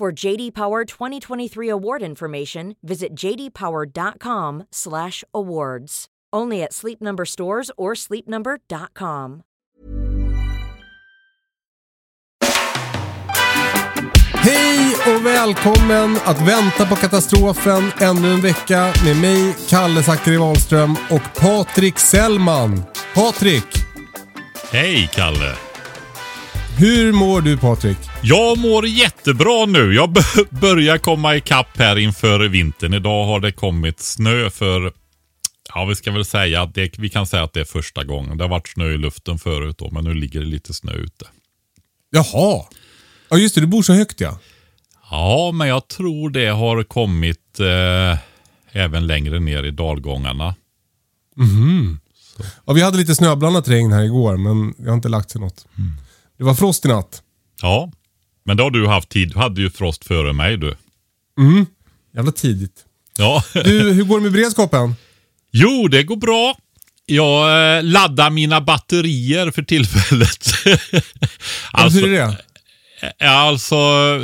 For JD Power 2023 award information, visit jdpower.com/awards. Only at Sleep Number stores or sleepnumber.com. Hej och välkommen att vänta på katastrofen ännu en vecka med mig, Kalle Zackari Wahlström och Patrik Sellman. Patrik, Hej Kalle! Hur mår du Patrik? Jag mår jättebra nu. Jag börjar komma ikapp här inför vintern. Idag har det kommit snö för, ja vi ska väl säga att det, vi kan säga att det är första gången. Det har varit snö i luften förut då, men nu ligger det lite snö ute. Jaha. Ja just det, du bor så högt ja. Ja, men jag tror det har kommit eh, även längre ner i dalgångarna. ja. Vi hade lite snöblandat regn här igår men det har inte lagt sig något. Det var frost i natt. Ja, men då har du haft tid. Du hade ju frost före mig du. Jävla tidigt. Ja. Du, hur går det med beredskapen? Jo, det går bra. Jag eh, laddar mina batterier för tillfället. Alltså, hur är det? Ja, alltså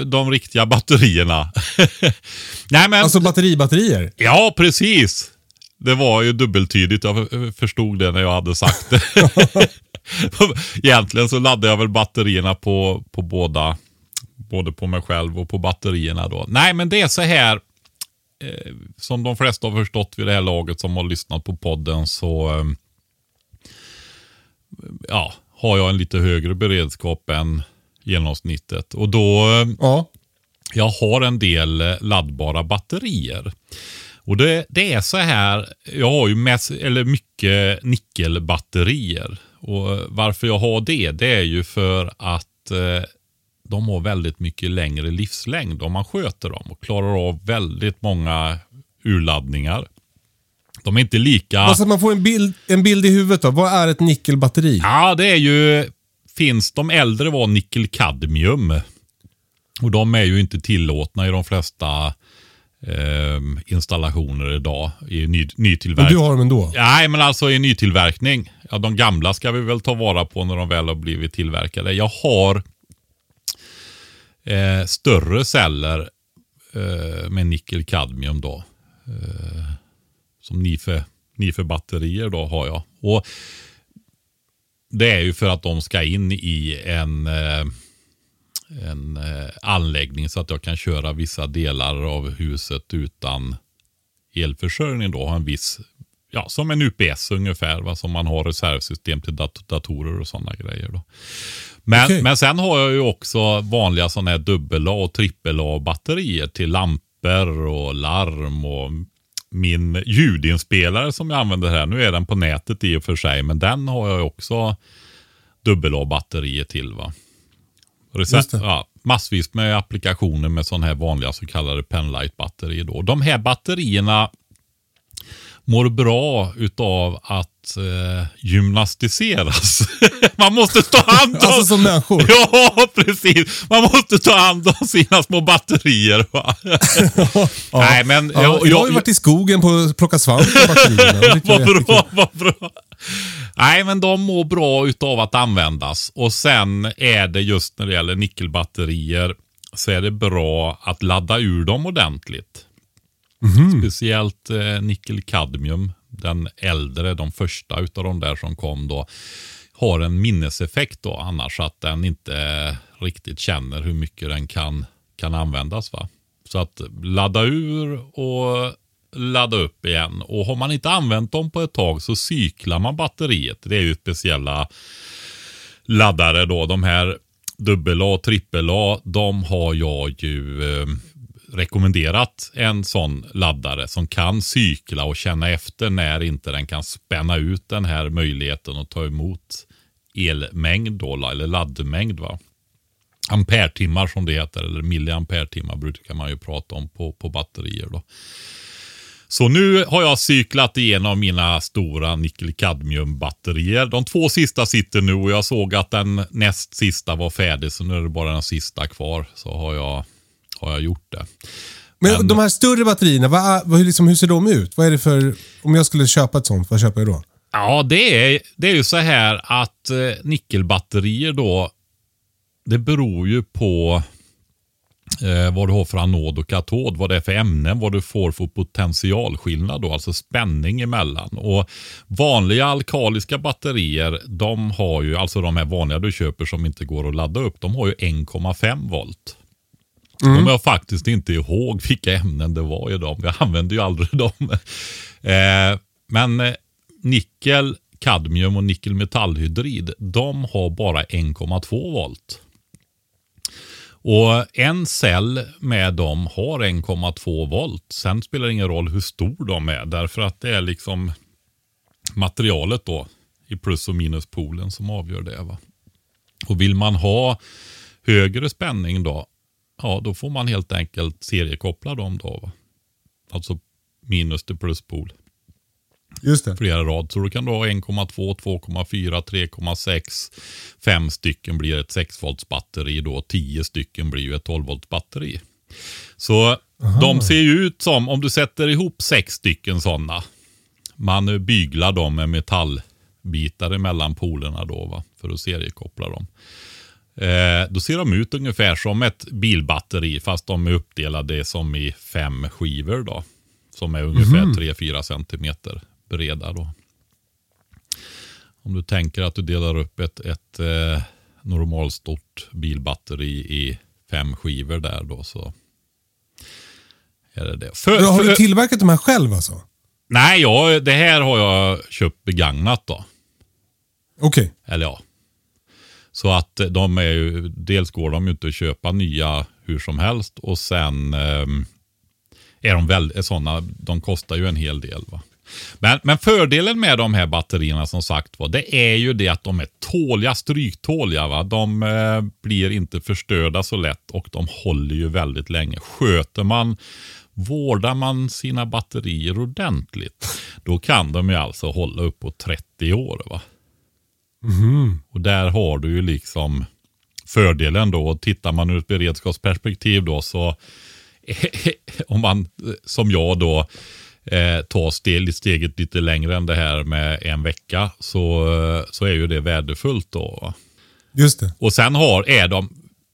de riktiga batterierna. Nej, men... Alltså batteribatterier? Ja, precis. Det var ju dubbeltydigt. Jag förstod det när jag hade sagt det. Egentligen så laddade jag väl batterierna på, på båda. Både på mig själv och på batterierna då. Nej, men det är så här. Eh, som de flesta har förstått vid det här laget som har lyssnat på podden så eh, ja, har jag en lite högre beredskap än genomsnittet. Och då Ja. jag har en del eh, laddbara batterier. Och det, det är så här, jag har ju mest, eller mycket nickelbatterier. Och varför jag har det, det är ju för att eh, de har väldigt mycket längre livslängd om man sköter dem och klarar av väldigt många urladdningar. De är inte lika... Alltså man får en bild, en bild i huvudet då. Vad är ett nickelbatteri? Ja, det är ju... Finns de äldre var nickel-kadmium. Och de är ju inte tillåtna i de flesta eh, installationer idag i ny, Men nytillverkning. du har dem ändå? Nej, men alltså i nytillverkning. Ja, de gamla ska vi väl ta vara på när de väl har blivit tillverkade. Jag har eh, större celler eh, med nickel-kadmium då. Eh, som NIFE, NIFE-batterier då har jag. Och Det är ju för att de ska in i en, eh, en eh, anläggning så att jag kan köra vissa delar av huset utan elförsörjning då. Ha en viss, ja som en UPS ungefär, va, som man har reservsystem till dat datorer och sådana grejer. Då. Men, Okej. men sen har jag ju också vanliga sådana här dubbel A och trippel A batterier till lampor och larm och min ljudinspelare som jag använder här. Nu är den på nätet i och för sig, men den har jag också dubbel A-batterier till. va. Just det. ja, massvis med applikationer med sådana här vanliga så kallade penlight-batterier. Då. De här batterierna mår bra utav att eh, gymnastiseras. Man måste ta hand om... Alltså som människor? Ja, precis. Man måste ta hand om sina små batterier. Va? Nej, men... Ja, jag, jag, har ju varit i skogen på plocka svamp på batterierna. Jag är vad bra, vad bra. Nej, men de mår bra utav att användas. Och sen är det just när det gäller nickelbatterier så är det bra att ladda ur dem ordentligt. Speciellt eh, nickel-kadmium, den äldre, de första utav de där som kom då, har en minneseffekt då annars att den inte riktigt känner hur mycket den kan kan användas. va. Så att ladda ur och ladda upp igen. Och har man inte använt dem på ett tag så cyklar man batteriet. Det är ju speciella laddare då. De här dubbel A, och trippel A, de har jag ju eh, rekommenderat en sån laddare som kan cykla och känna efter när inte den kan spänna ut den här möjligheten att ta emot elmängd då, eller laddmängd. Va? Ampertimmar som det heter, eller milliampertimmar brukar man ju prata om på, på batterier. Då. Så nu har jag cyklat igenom mina stora nickel-kadmium-batterier. De två sista sitter nu och jag såg att den näst sista var färdig, så nu är det bara den sista kvar. Så har jag, har jag gjort det. Men, Men- de här större batterierna, vad, vad, hur, liksom, hur ser de ut? Vad är det för... Om jag skulle köpa ett sånt, vad köper jag då? Ja, det är, det är ju så här att eh, nickelbatterier då, det beror ju på eh, vad du har för anod och katod, vad det är för ämnen, vad du får för potentialskillnad då, alltså spänning emellan. Och vanliga alkaliska batterier, de har ju, alltså de här vanliga du köper som inte går att ladda upp, de har ju 1,5 volt. Kommer jag faktiskt inte ihåg vilka ämnen det var i dem. Jag använde ju aldrig dem. Eh, men eh, nickel, kadmium och nickelmetallhydrid, de har bara 1,2 volt. Och en cell med dem har 1,2 volt. Sen spelar det ingen roll hur stor de är därför att det är liksom materialet då i plus och minuspolen som avgör det. Va? Och vill man ha högre spänning då, ja då får man helt enkelt seriekoppla dem då. Va? Alltså minus till pluspol Just det. flera rad. Så då kan du ha 1,2, 2,4, 3,6. Fem stycken blir ett 6 volts batteri då. 10 stycken blir ju ett 12 volts batteri. Så de ser ju ut som, om du sätter ihop sex stycken sådana. Man byglar dem med metallbitar emellan polerna då va, för att seriekoppla dem. Eh, då ser de ut ungefär som ett bilbatteri fast de är uppdelade som i fem skivor då. Som är ungefär 3-4 centimeter breda då. Om du tänker att du delar upp ett, ett eh, normalstort bilbatteri i fem skivor där då så är det det. För, Har du tillverkat de här själv alltså? nej, ja, det här har jag köpt begagnat då. Okej. Eller ja. Så att eh, de är ju, dels går de ju inte att köpa nya hur som helst och sen ehm, är de väl sådana, de kostar ju en hel del. va. Men, men fördelen med de här batterierna som sagt var, det är ju det att de är tåliga, stryktåliga. Va? De eh, blir inte förstörda så lätt och de håller ju väldigt länge. Sköter man, vårdar man sina batterier ordentligt, då kan de ju alltså hålla upp på 30 år. va. Och där har du ju liksom fördelen då. Och Tittar man ur ett beredskapsperspektiv då så om man som jag då eh, tar steg, steget lite längre än det här med en vecka så, eh, så är ju det värdefullt då. va. Just det. Och sen har, är de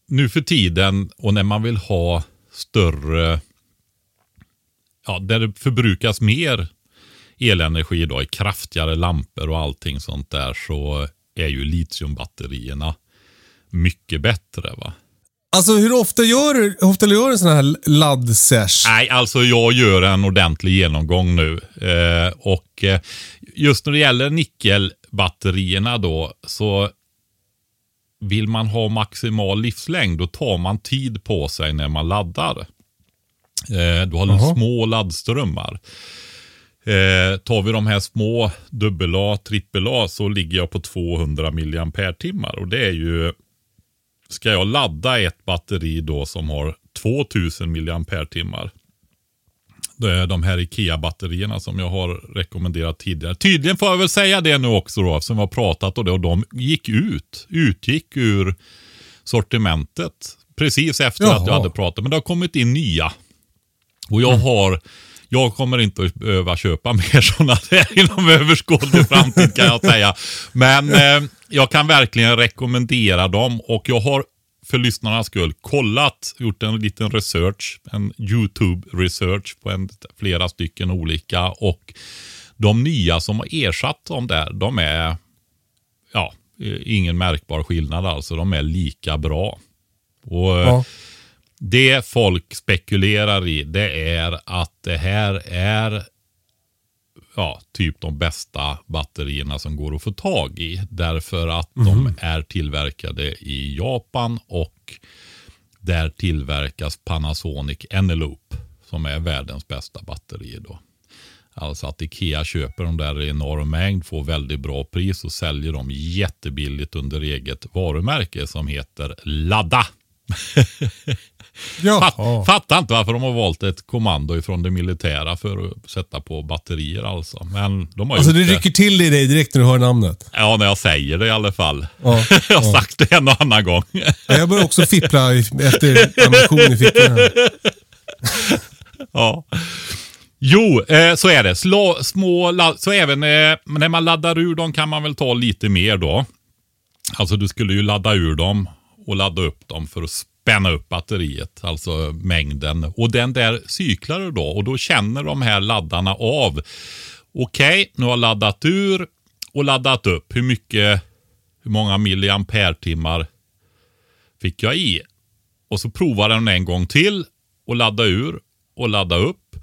nu för tiden och när man vill ha större, ja där det förbrukas mer elenergi då i kraftigare lampor och allting sånt där så är ju litiumbatterierna mycket bättre. va. Alltså hur ofta gör hur ofta gör du en sån här ladd-sesh? Nej, alltså jag gör en ordentlig genomgång nu. Eh, och eh, just när det gäller nickelbatterierna då så vill man ha maximal livslängd då tar man tid på sig när man laddar. Eh, du har Jaha. små laddströmmar. Eh, tar vi de här små AA, AAA så ligger jag på 200 mAh och det är ju Ska jag ladda ett batteri då som har 2000 mAh det är de här IKEA-batterierna som jag har rekommenderat tidigare. Tydligen får jag väl säga det nu också då, som vi har pratat och det och de gick ut, utgick ur sortimentet precis efter Jaha. att jag hade pratat. Men det har kommit in nya. Och jag har, jag kommer inte att behöva köpa mer sådana där inom överskådlig framtid kan jag säga. Men eh, jag kan verkligen rekommendera dem och jag har för lyssnarnas skull kollat, gjort en liten research, en YouTube-research på en, flera stycken olika och de nya som har ersatt dem där, de är ja, ingen märkbar skillnad alltså. De är lika bra. Och eh, Ja det folk spekulerar i det är att det här är ja, typ de bästa batterierna som går att få tag i. Därför att de är tillverkade i Japan och där tillverkas Panasonic Eneloop som är världens bästa batteri. Då. Alltså att Ikea köper dem där i enorm mängd, får väldigt bra pris och säljer dem jättebilligt under eget varumärke som heter Ladda. Fatt, fattar inte varför de har valt ett kommando ifrån det militära för att sätta på batterier alltså. Men de har Alltså det rycker till i dig direkt när du hör namnet. Ja, när jag säger det i alla fall. Ja, jag har ja. sagt det en och annan gång. Ja, Jag börjar också fippla efter ammunition i fickorna. ja. Jo, eh, så är det. Slå, små, så även eh, när man laddar ur dem kan man väl ta lite mer då. Alltså du skulle ju ladda ur dem och ladda upp dem för att spänna upp batteriet, alltså mängden. Och den där cyklar du då och då känner de här laddarna av. Okej, nu har jag laddat ur och laddat upp. Hur mycket, hur många milliampere-timmar fick jag i? Och så provar den en gång till och ladda ur och ladda upp.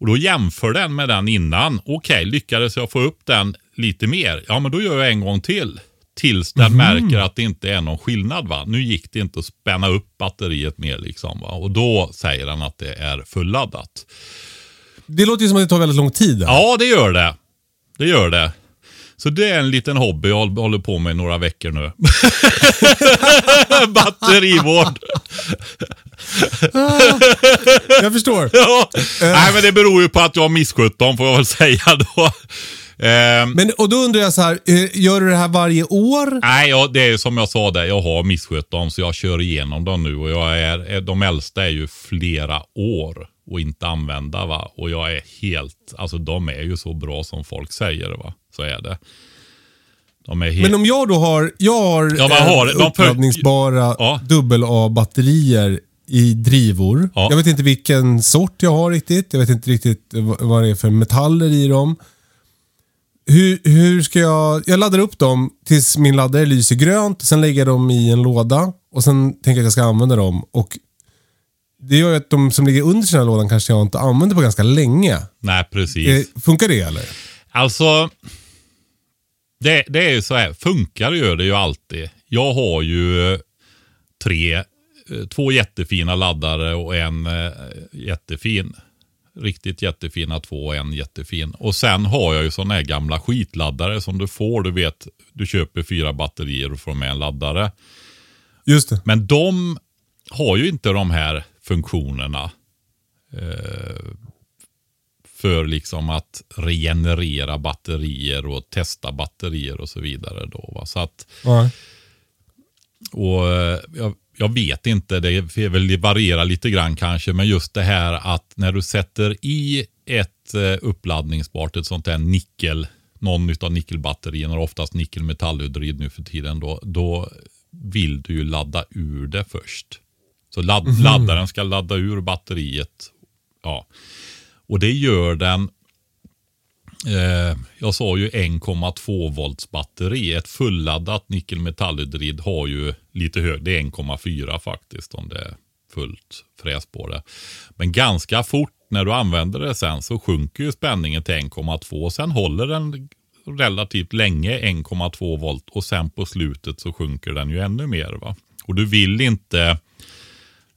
Och då jämför den med den innan. Okej, lyckades jag få upp den lite mer? Ja, men då gör jag en gång till. Tills den märker att det inte är någon skillnad. va. Nu gick det inte att spänna upp batteriet mer. liksom va. Och då säger den att det är fulladdat. Det låter ju som att det tar väldigt lång tid. Ja, det gör det. Det gör det. Så det är en liten hobby jag håll- håller på med några veckor nu. Batterivård. Jag förstår. Ja. Nej, men det beror ju på att jag har misskött dem får jag väl säga då. Ehm, Men, och då undrar jag så här, eh, gör du det här varje år? Nej, ja, det är som jag sa där. Jag har misskött dem så jag kör igenom dem nu. Och jag är, är- de äldsta är ju flera år och inte använda. va. Och jag är helt, alltså de är ju så bra som folk säger. va. Så är det. Helt... Men om jag då har, jag har, Ja, eh, har- för- uppladdningsbara Ja. dubbel-A-batterier i drivor. Ja. Jag vet inte vilken sort jag har riktigt. Jag vet inte riktigt vad det är för metaller i dem. Hur, hur ska jag... Jag laddar upp dem tills min laddare lyser grönt. Sen lägger jag dem i en låda och sen tänker jag att jag ska använda dem. Och det gör ju att de som ligger under den här lådan kanske jag inte använder på ganska länge. Nej, precis. Eh, funkar det eller? Alltså, det, det är ju så här. Funkar gör det ju alltid. Jag har ju eh, tre, eh, två jättefina laddare och en eh, jättefin. Riktigt jättefina två och en jättefin. Och sen har jag ju sådana här gamla skitladdare som du får. Du vet, du köper fyra batterier och får med en laddare. Just det. Men de har ju inte de här funktionerna. Eh, för liksom att regenerera batterier och testa batterier och så vidare. Då, va? Så att, Ja. och eh, jag, jag vet inte, det är väl det varierar lite grann kanske, men just det här att när du sätter i ett eh, uppladdningsbart, ett sånt där nickel, någon av nickelbatterierna, oftast nickelmetallhydrid nu för tiden, då, då vill du ju ladda ur det först. Så ladd, laddaren ska ladda ur batteriet. Ja. Och det gör den Eh, jag sa ju 1,2 volts batteri. Ett fulladdat nickelmetallhydrid har ju lite högre. Det är 1,4 faktiskt om det är fullt fräs på det. Men ganska fort när du använder det sen så sjunker ju spänningen till 1,2. Sen håller den relativt länge 1,2 volt och sen på slutet så sjunker den ju ännu mer. Va? Och du vill inte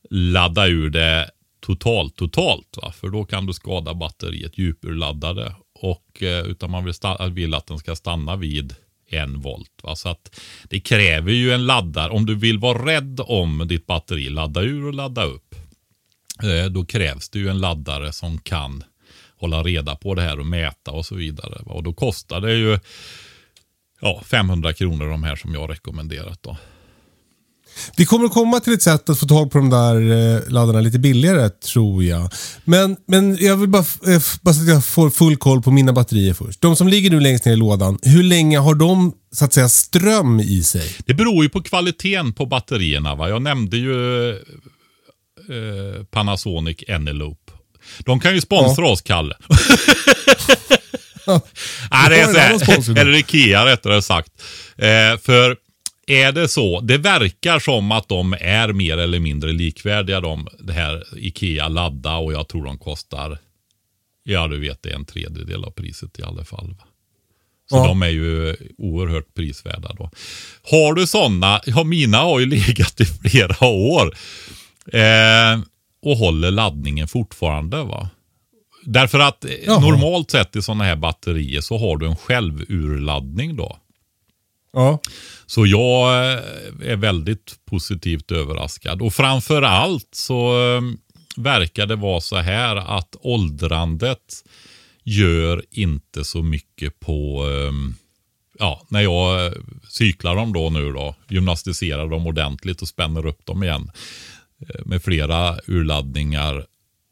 ladda ur det totalt, totalt. Va? För då kan du skada batteriet djupurladdade. Och, eh, utan man vill, vill att den ska stanna vid en volt. Va? Så att det kräver ju en laddare. Om du vill vara rädd om ditt batteri, ladda ur och ladda upp. Eh, då krävs det ju en laddare som kan hålla reda på det här och mäta och så vidare. Va? Och då kostar det ju ja, 500 kronor de här som jag rekommenderat. Då. Vi kommer att komma till ett sätt att få tag på de där eh, laddarna lite billigare tror jag. Men, men jag vill bara, eh, bara så att jag får full koll på mina batterier först. De som ligger nu längst ner i lådan, hur länge har de så att säga ström i sig? Det beror ju på kvaliteten på batterierna. Va? Jag nämnde ju eh, Panasonic Eneloop. De kan ju sponsra oss, Kalle. Nej, det är så här, eller Ikea rättare sagt. Eh, för är det så? Det verkar som att de är mer eller mindre likvärdiga de det här Ikea ladda och jag tror de kostar, ja du vet det är en tredjedel av priset i alla fall. Va? Så Ja. de är ju oerhört prisvärda då. Har du sådana, ja mina har ju legat i flera år. Eh, och håller laddningen fortfarande va. Därför att eh, Jaha. normalt sett i sådana här batterier så har du en självurladdning då. Ja. Så jag eh, är väldigt positivt överraskad. Och framför allt så eh, verkar det vara så här att åldrandet gör inte så mycket på ehm, Ja, när jag eh, cyklar dem då nu då, gymnastiserar dem ordentligt och spänner upp dem igen med flera urladdningar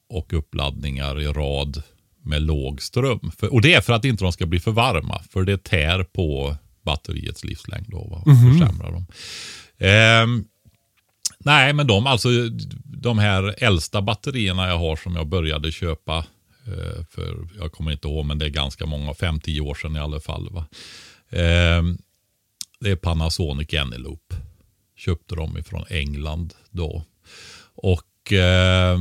och uppladdningar i rad med låg ström. För, och det är för att inte de ska bli för varma, för det tär på batteriets livslängd då, va? och försämrar dem. Ehm, nej, men de, alltså, de här äldsta batterierna jag har som jag började köpa eh, för, jag kommer inte ihåg, men det är ganska många, 5-10 år sedan i alla fall. Va? Ehm, det är Panasonic Eneloop. Köpte dem ifrån England då. Och eh,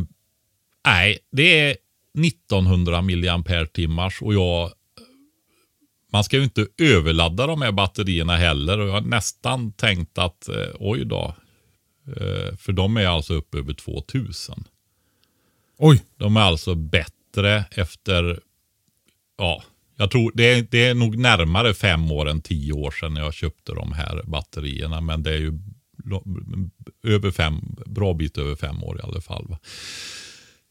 nej, det är 1900 milliampere-timmars och jag man ska ju inte överladda de här batterierna heller och jag har nästan tänkt att eh, oj då. Eh, för de är alltså upp över 2000. Oj. De är alltså bättre efter, ja, jag tror det är, det är nog närmare fem år än tio år sedan jag köpte de här batterierna. Men det är ju över fem, bra bit över fem år i alla fall.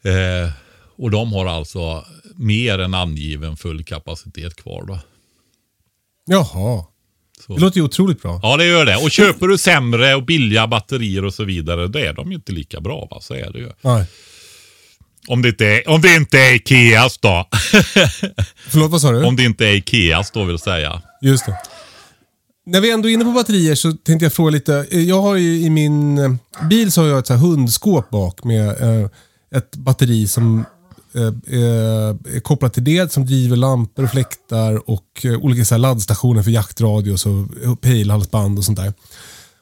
Eh, och de har alltså mer än angiven full kapacitet kvar. Då. Jaha. Så. Det låter ju otroligt bra. Ja, det gör det. Och köper du sämre och billiga batterier och så vidare, då är de ju inte lika bra. Va? Så är det ju. Nej. Om det inte är, om det inte är Ikeas då. Förlåt, vad sa du? om det inte är Ikeas då vill säga. Just det. När vi ändå är inne på batterier så tänkte jag fråga lite. Jag har ju i min eh, bil så har jag ett så hundskåp bak med eh, ett batteri som eh, är kopplat till det som driver lampor och fläktar och eh, olika så här laddstationer för jaktradios och pejlhalsband och sånt där.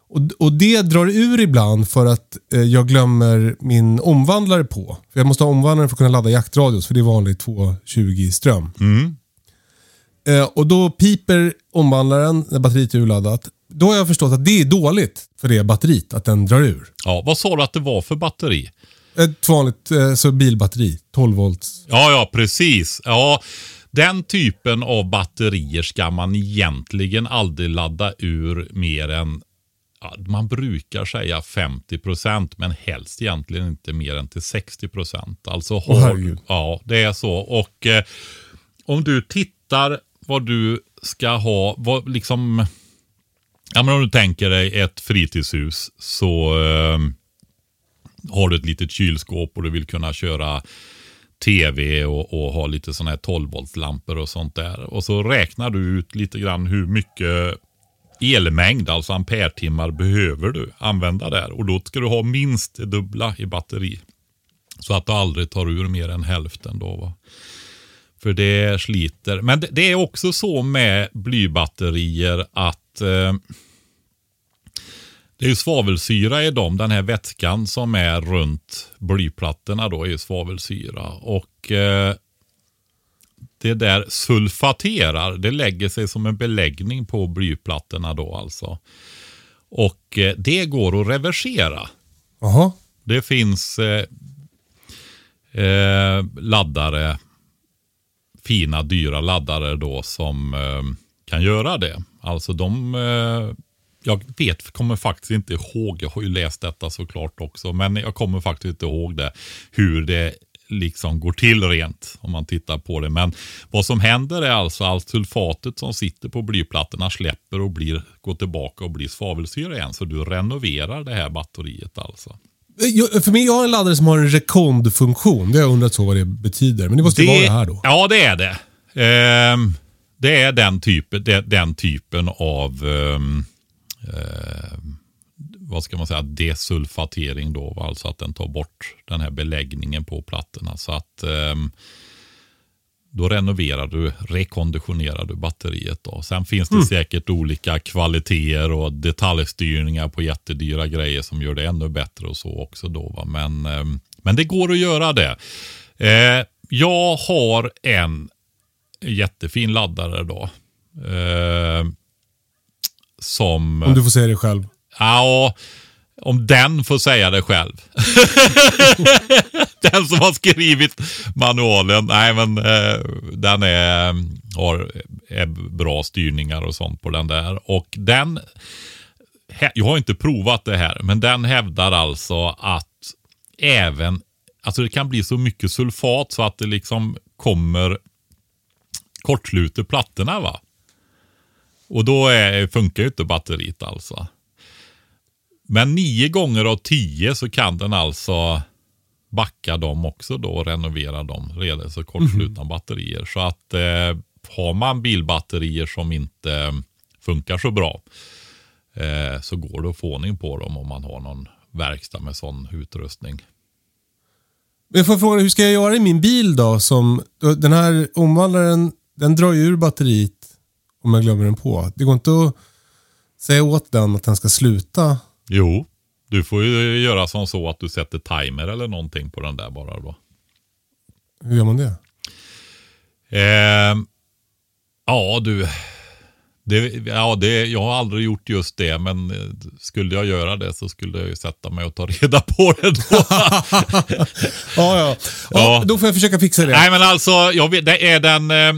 Och, och det drar ur ibland för att eh, jag glömmer min omvandlare på. För Jag måste ha omvandlaren för att kunna ladda jaktradios för det är vanlig 220 ström. Eh, och då piper omvandlaren när batteriet är urladdat. Då har jag förstått att det är dåligt för det batteriet, att den drar ur. Ja, vad sa du att det var för batteri? Ett vanligt eh, så bilbatteri, 12 volts. Ja, ja, precis. Ja, den typen av batterier ska man egentligen aldrig ladda ur mer än man brukar säga 50 procent, men helst egentligen inte mer än till 60 procent. Alltså har, ja, det är så. Och eh, om du tittar vad du ska ha, vad liksom, ja men om du tänker dig ett fritidshus så eh, har du ett litet kylskåp och du vill kunna köra tv och, och ha lite sådana här 12 voltslampor och sånt där. Och så räknar du ut lite grann hur mycket elmängd, alltså ampertimmar, behöver du använda där. Och då ska du ha minst det dubbla i batteri. Så att du aldrig tar ur mer än hälften då. Va? För det sliter. Men det, det är också så med blybatterier att eh, det är ju svavelsyra i dem. Den här vätskan som är runt blyplattorna då är ju svavelsyra. Och eh, det där sulfaterar, det lägger sig som en beläggning på blyplattorna då alltså. Och eh, det går att reversera. Jaha. Det finns eh, eh, laddare, fina dyra laddare då som eh, kan göra det. Alltså de, eh, jag vet, kommer faktiskt inte ihåg, jag har ju läst detta såklart också, men jag kommer faktiskt inte ihåg det, hur det liksom går till rent om man tittar på det. Men vad som händer är alltså att sulfatet som sitter på blyplattorna släpper och blir, går tillbaka och blir svavelsyra igen. Så du renoverar det här batteriet alltså. Jag, för mig, jag har en laddare som har en rekondfunktion. Det har jag undrat så vad det betyder. Men det måste ju vara det här då. Ja, det är det. Ehm, det är den, typen, det, den typen av ehm, ehm, vad ska man säga, desulfatering då. Alltså att den tar bort den här beläggningen på plattorna. Så att ehm, då renoverar du, rekonditionerar du batteriet. Då. Sen finns det säkert olika kvaliteter och detaljstyrningar på jättedyra grejer som gör det ännu bättre och så också. Då, va? Men, eh, men det går att göra det. Eh, jag har en jättefin laddare då. Eh, som... Om du får säga det själv. Ja, om den får säga det själv. den som har skrivit manualen. Nej, men eh, den är, har är bra styrningar och sånt på den där. Och den, jag har inte provat det här, men den hävdar alltså att även, alltså det kan bli så mycket sulfat så att det liksom kommer kortsluter plattorna va. Och då är, funkar ju inte batteriet alltså. Men nio gånger av tio så kan den alltså backa dem också då och renovera dem. Redan så kortslutna batterier. Så att eh, har man bilbatterier som inte funkar så bra eh, så går det att få ordning på dem om man har någon verkstad med sån utrustning. Jag får fråga, hur ska jag göra i min bil då? Som, den här omvandlaren, den drar ju ur batteriet om jag glömmer den på. Det går inte att säga åt den att den ska sluta. Jo, du får ju göra som så att du sätter timer eller någonting på den där bara då. Hur gör man det? Eh, ja, du. Det, ja, det, jag har aldrig gjort just det, men eh, skulle jag göra det så skulle jag ju sätta mig och ta reda på det då. ja, ja, ja. Ja. Då får jag försöka fixa det. Nej, men alltså, jag vet, det är den... Eh,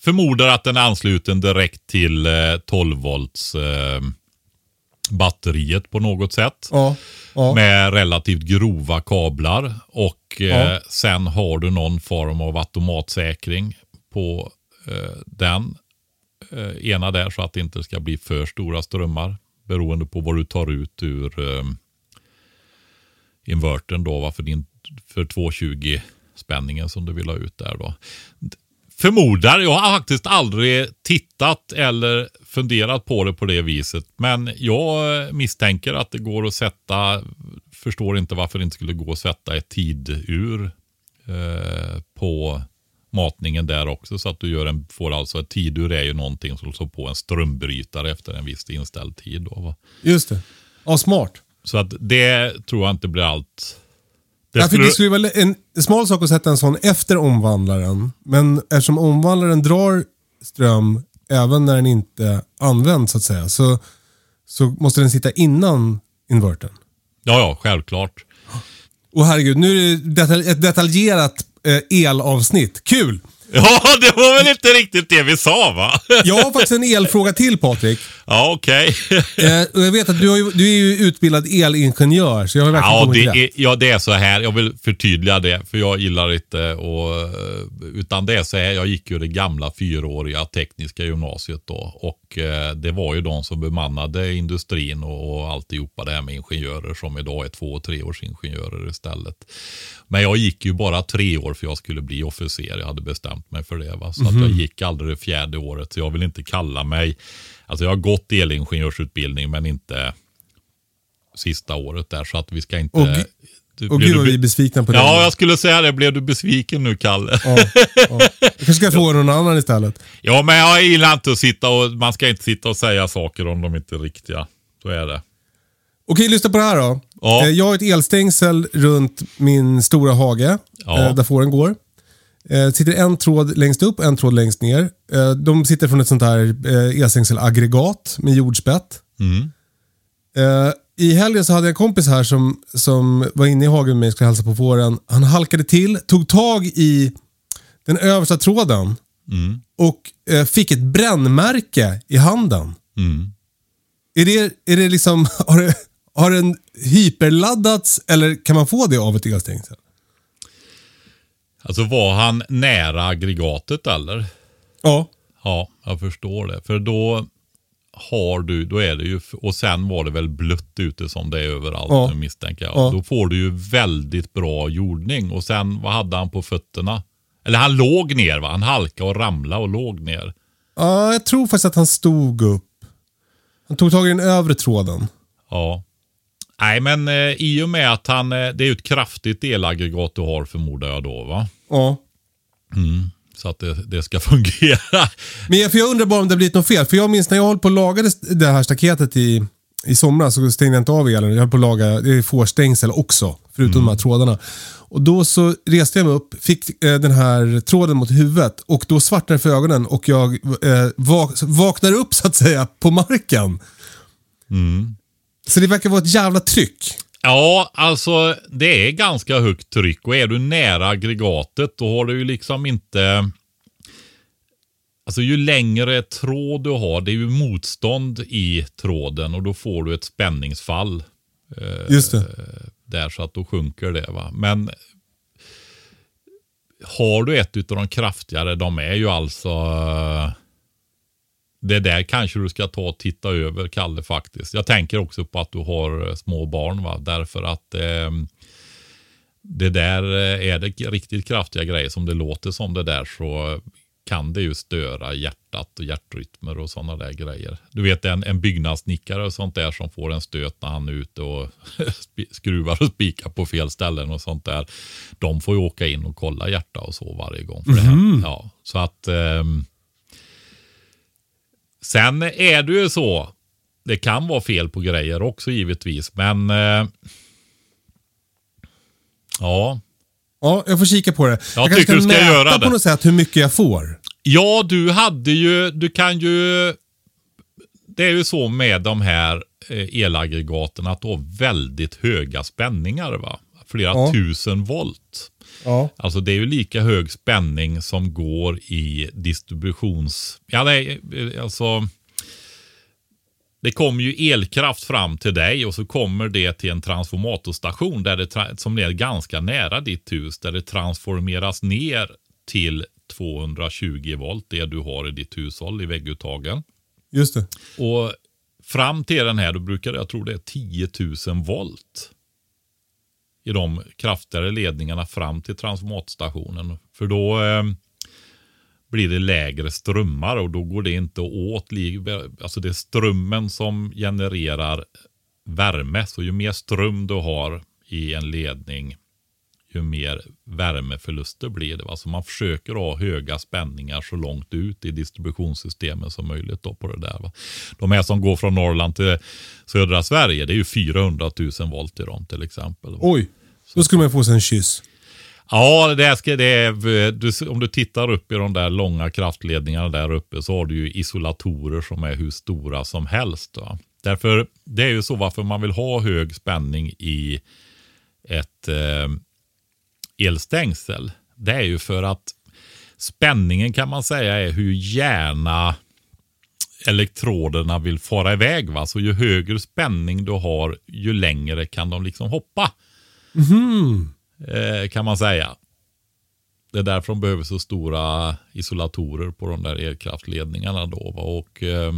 förmodar att den är ansluten direkt till eh, 12 volts eh, batteriet på något sätt. Ja, ja. Med relativt grova kablar. Och eh, Ja. sen har du någon form av automatsäkring på eh, den eh, ena där så att det inte ska bli för stora strömmar. Beroende på vad du tar ut ur eh, invertern då. va, För, din, för 220 spänningen som du vill ha ut där då. Förmodar, jag har faktiskt aldrig tittat eller funderat på det på det viset. Men jag misstänker att det går att sätta, förstår inte varför det inte skulle gå att sätta ett tidur eh, på matningen där också. Så att du gör en, får alltså ett tidur är ju någonting som slår på en strömbrytare efter en viss inställd tid. Då, va? Just det. Ja, smart. Så att det tror jag inte blir allt. Det Ja, för det skulle vara en smal sak att sätta en sån efter omvandlaren. Men eftersom omvandlaren drar ström även när den inte används så att säga. Så, så måste den sitta innan invertern. Ja, ja, självklart. Och herregud, nu är det ett detaljerat eh, elavsnitt. Kul! Ja, det var väl inte riktigt det vi sa va? Jag har faktiskt en elfråga till Patrik. Ja, okej. Eh, och jag vet att du, har ju, du är ju utbildad elingenjör, så jag har verkligen Ja kommit det, rätt. är, ja, det är så här. Jag vill förtydliga det, för jag gillar inte och Utan det är så här, jag gick ju det gamla fyraåriga tekniska gymnasiet då. Och eh, det var ju de som bemannade industrin och, och alltihopa det här med ingenjörer som idag är två och treårsingenjörer istället. Men jag gick ju bara tre år för jag skulle bli officer. Jag hade bestämt mig för det. Va? Så att jag gick aldrig det fjärde året. Så jag vill inte kalla mig, alltså jag har gått elingenjörsutbildning men inte sista året där. Så att vi ska inte... Och Du- Och gud vad vi är besvikna på det. Ja, jag skulle säga det. Blev du besviken nu, Kalle? ja, ja. Jag kanske ska fråga någon annan istället. Ja, men jag gillar inte att sitta och... Man ska inte sitta och säga saker om de inte är riktiga. Så är det. Okej, lyssna på det här då. Ja. Eh, Jag har ett elstängsel runt min stora hage, Ja. eh, där fåren går. Eh, sitter en tråd längst upp, en tråd längst ner. Eh, de sitter från ett sånt här eh, elstängselaggregat med jordspett. Eh, I helgen så hade jag en kompis här som, som var inne i hagen med mig och skulle hälsa på fåren. Han halkade till, tog tag i den översta tråden och eh, fick ett brännmärke i handen. Är det, är det liksom, har, det, har den hyperladdats eller kan man få det av ett elstängsel? Alltså var han nära aggregatet eller? Ja. Ja, jag förstår det. För då har du, då är det ju, och sen var det väl blött ute som det är överallt Ja. nu misstänker jag. Ja. Då får du ju väldigt bra jordning. Och sen, vad hade han på fötterna? Eller han låg ner va? Han halkade och ramlade och låg ner. ja, jag tror faktiskt att han stod upp. Han tog tag i den övre tråden. Ja. Nej, men eh, i och med att han, eh, det är ju ett kraftigt elaggregat du har förmodar jag då va? Ja. Så att det, det ska fungera. Men jag, för jag undrar bara om det har blivit något fel. För jag minns när jag höll på att laga det- här staketet i, i somras så stängde jag inte av elen. Jag höll på att laga det är fårstängsel också, förutom de här trådarna. Och Då så reste jag mig upp, fick eh, den här tråden mot huvudet och då svartnade för ögonen och jag eh, vak vaknar upp så att säga på marken. Så det verkar vara ett jävla tryck. Ja, alltså det är ganska högt tryck och är du nära aggregatet då har du ju liksom inte... Alltså ju längre tråd du har, det är ju motstånd i tråden och då får du ett spänningsfall Just det. där så att då sjunker det. va. Men har du ett utav de kraftigare, de är ju alltså... Det där kanske du ska ta och titta över, Kalle, faktiskt. Jag tänker också på att du har eh, små barn, va? därför att eh, det där, eh, är det riktigt kraftiga grejer som det låter som det där så kan det ju störa hjärtat och hjärtrytmer och sådana där grejer. Du vet en, en byggnadssnickare och sånt där som får en stöt när han är ute och skruvar och spikar på fel ställen och sånt där. De får ju åka in och kolla hjärta och så varje gång. För det här. Ja, så att ehm, Sen är det ju så. Det kan vara fel på grejer också givetvis. Men eh, ja, Ja, jag får kika på det. Jag, tycker kanske du ska mäta göra det. på något sätt hur mycket jag får. Ja, du hade ju, du kan ju, det är ju så med de här eh, elaggregaten att du har väldigt höga spänningar va. Flera Ja. tusen volt. Ja. Alltså det är ju lika hög spänning som går i distributions... Ja, nej, alltså... Det kommer ju elkraft fram till dig och så kommer det till en transformatorstation där det, som är ganska nära ditt hus. Där det transformeras ner till 220 volt, det du har i ditt hushåll i vägguttagen. Just det. Och fram till den här, då brukar jag tror det är 10 000 volt. I de kraftigare ledningarna fram till transformatorstationen. För då eh, blir det lägre strömmar och då går det inte åt. Alltså det är strömmen som genererar värme. Så ju mer ström du har i en ledning, ju mer värmeförluster blir det. Va? Så man försöker ha höga spänningar så långt ut i distributionssystemet som möjligt då på det där. Va? De här som går från Norrland till södra Sverige, det är ju 400 000 volt i dem till exempel. Oj, då skulle man få sig en kyss. Ja, det ska, det är, du, om du tittar upp i de där långa kraftledningarna där uppe så har du ju isolatorer som är hur stora som helst. Va? Därför, det är ju så varför man vill ha hög spänning i ett eh, elstängsel. Det är ju för att spänningen kan man säga är hur gärna elektroderna vill fara iväg. Va? Så ju högre spänning du har, ju längre kan de liksom hoppa eh, kan man säga. Det är därför de behöver så stora isolatorer på de där elkraftledningarna. Då, va? Och, eh,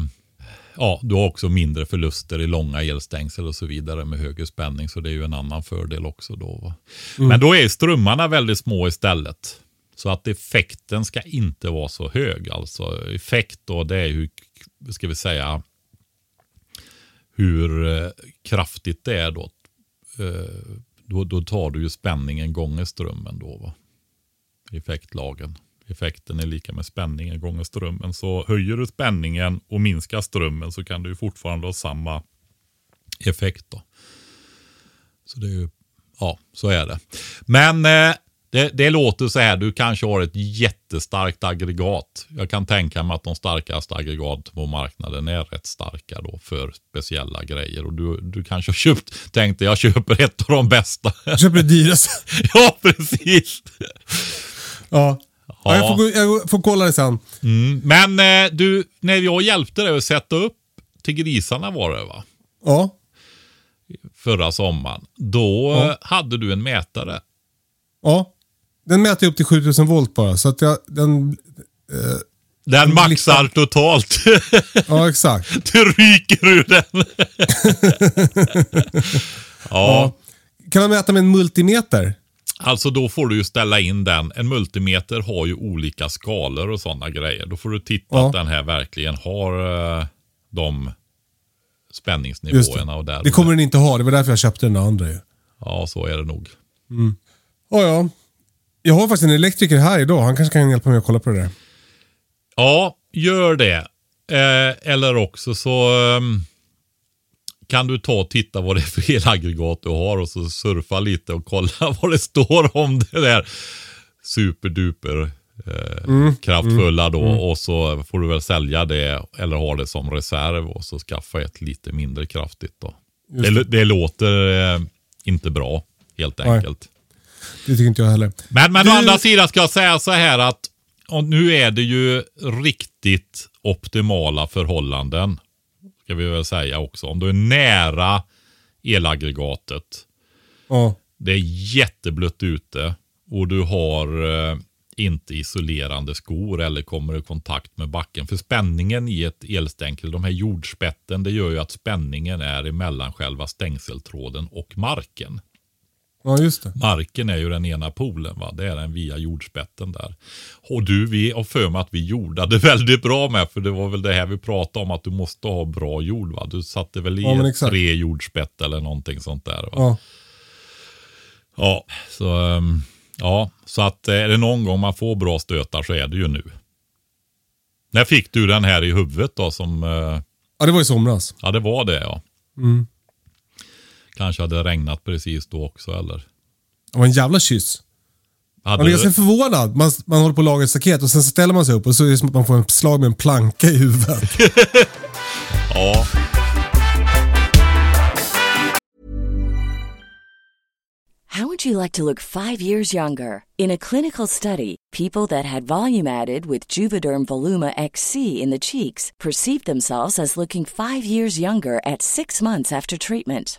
ja, du har också mindre förluster i långa elstängsel och så vidare med högre spänning. Så det är ju en annan fördel också. Då, va? Men då är strömmarna väldigt små istället. Så att effekten ska inte vara så hög. Alltså effekt då, det är hur, ska vi säga, hur eh, kraftigt det är då. Eh, då, då tar du ju spänningen gånger strömmen då va. Effektlagen. Effekten är lika med spänningen gånger strömmen. Så höjer du spänningen och minskar strömmen så kan du ju fortfarande ha samma effekt då. Så det är ju, ja så är det. Men eh, det, det låter så här, du kanske har ett jättestarkt aggregat. Jag kan tänka mig att de starkaste aggregat på marknaden är rätt starka då för speciella grejer. Och du, du kanske har köpt, tänkte jag köper ett av de bästa. Jag köper det dyraste. ja, precis. Ja. Ja. jag, får, gå- jag får kolla det sen. Mm. Men eh, du, när jag hjälpte dig att sätta upp till grisarna var det va? Ja. Förra sommaren. Då Ja. eh, hade du en mätare. ja. Den mäter upp till 7000 volt bara. Så att jag, den, Den maxar totalt. ja, exakt. du ryker ur den. ja. Kan man mäta med en multimeter? Alltså då får du ju ställa in den. En multimeter har ju olika skalor och sådana grejer. Då får du titta Ja. att den här verkligen har eh, de spänningsnivåerna. Och det. där det kommer den inte ha. Det var därför jag köpte den andra ju. Ja, så är det nog. Ja, ja. Jag har faktiskt en elektriker här idag. Han kanske kan hjälpa mig att kolla på det där. Ja, gör det. Eh, eller också så ehm, kan du ta och titta vad det är för elaggregat du har och så surfa lite och kolla vad det står om det där superduper eh, kraftfulla då. Och så får du väl sälja det eller ha det som reserv och så skaffa ett lite mindre kraftigt då. Det, det låter eh, inte bra helt Nej. enkelt. Det tycker inte jag heller. Men, men å andra sidan ska jag säga så här att nu är det ju riktigt optimala förhållanden. Ska vi väl säga också. Om du är nära elaggregatet. Ja. Det är jätteblött ute och du har eh, inte isolerande skor eller kommer i kontakt med backen. För spänningen i ett elstänkel, de här jordspetten, det gör ju att spänningen är emellan själva stängseltråden och marken. Ja, just det. Marken är ju den ena polen, va? det är den via jordspetten där. Och du, vi har för mig att vi jordade väldigt bra med, för det var väl det här vi pratade om, att du måste ha bra jord. Va? Du satte väl i Ja, tre jordspett eller någonting sånt där. Va? Ja. Ja, så, ehm, ja, så att eh, är det någon gång man får bra stötar så är det ju nu. När fick du den här i huvudet då? Som, eh, ja, det var i somras. ja, det var det ja. Mm. Kanske hade regnat precis då också eller? Det var en jävla kyss. Hade Man blir ganska du, förvånad. Man, man håller på att laga ett staket och sen ställer man sig upp och så är det som att man får en slag med en planka i huvudet. ja, How would you like to look five years younger? In a clinical study, people that had volume added with Juvederm Voluma XC in the cheeks perceived themselves as looking five years younger at six months after treatment.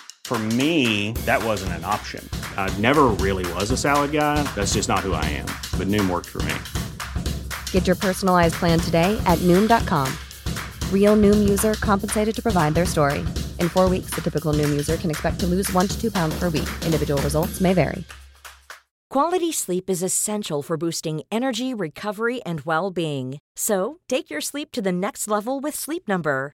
For me, that wasn't an option. I never really was a salad guy. That's just not who I am. But Noom worked for me. Get your personalized plan today at Noom.com. Real Noom user compensated to provide their story. In four weeks, the typical Noom user can expect to lose one to two pounds per week. Individual results may vary. Quality sleep is essential for boosting energy, recovery, and well being. So, take your sleep to the next level with Sleep Number.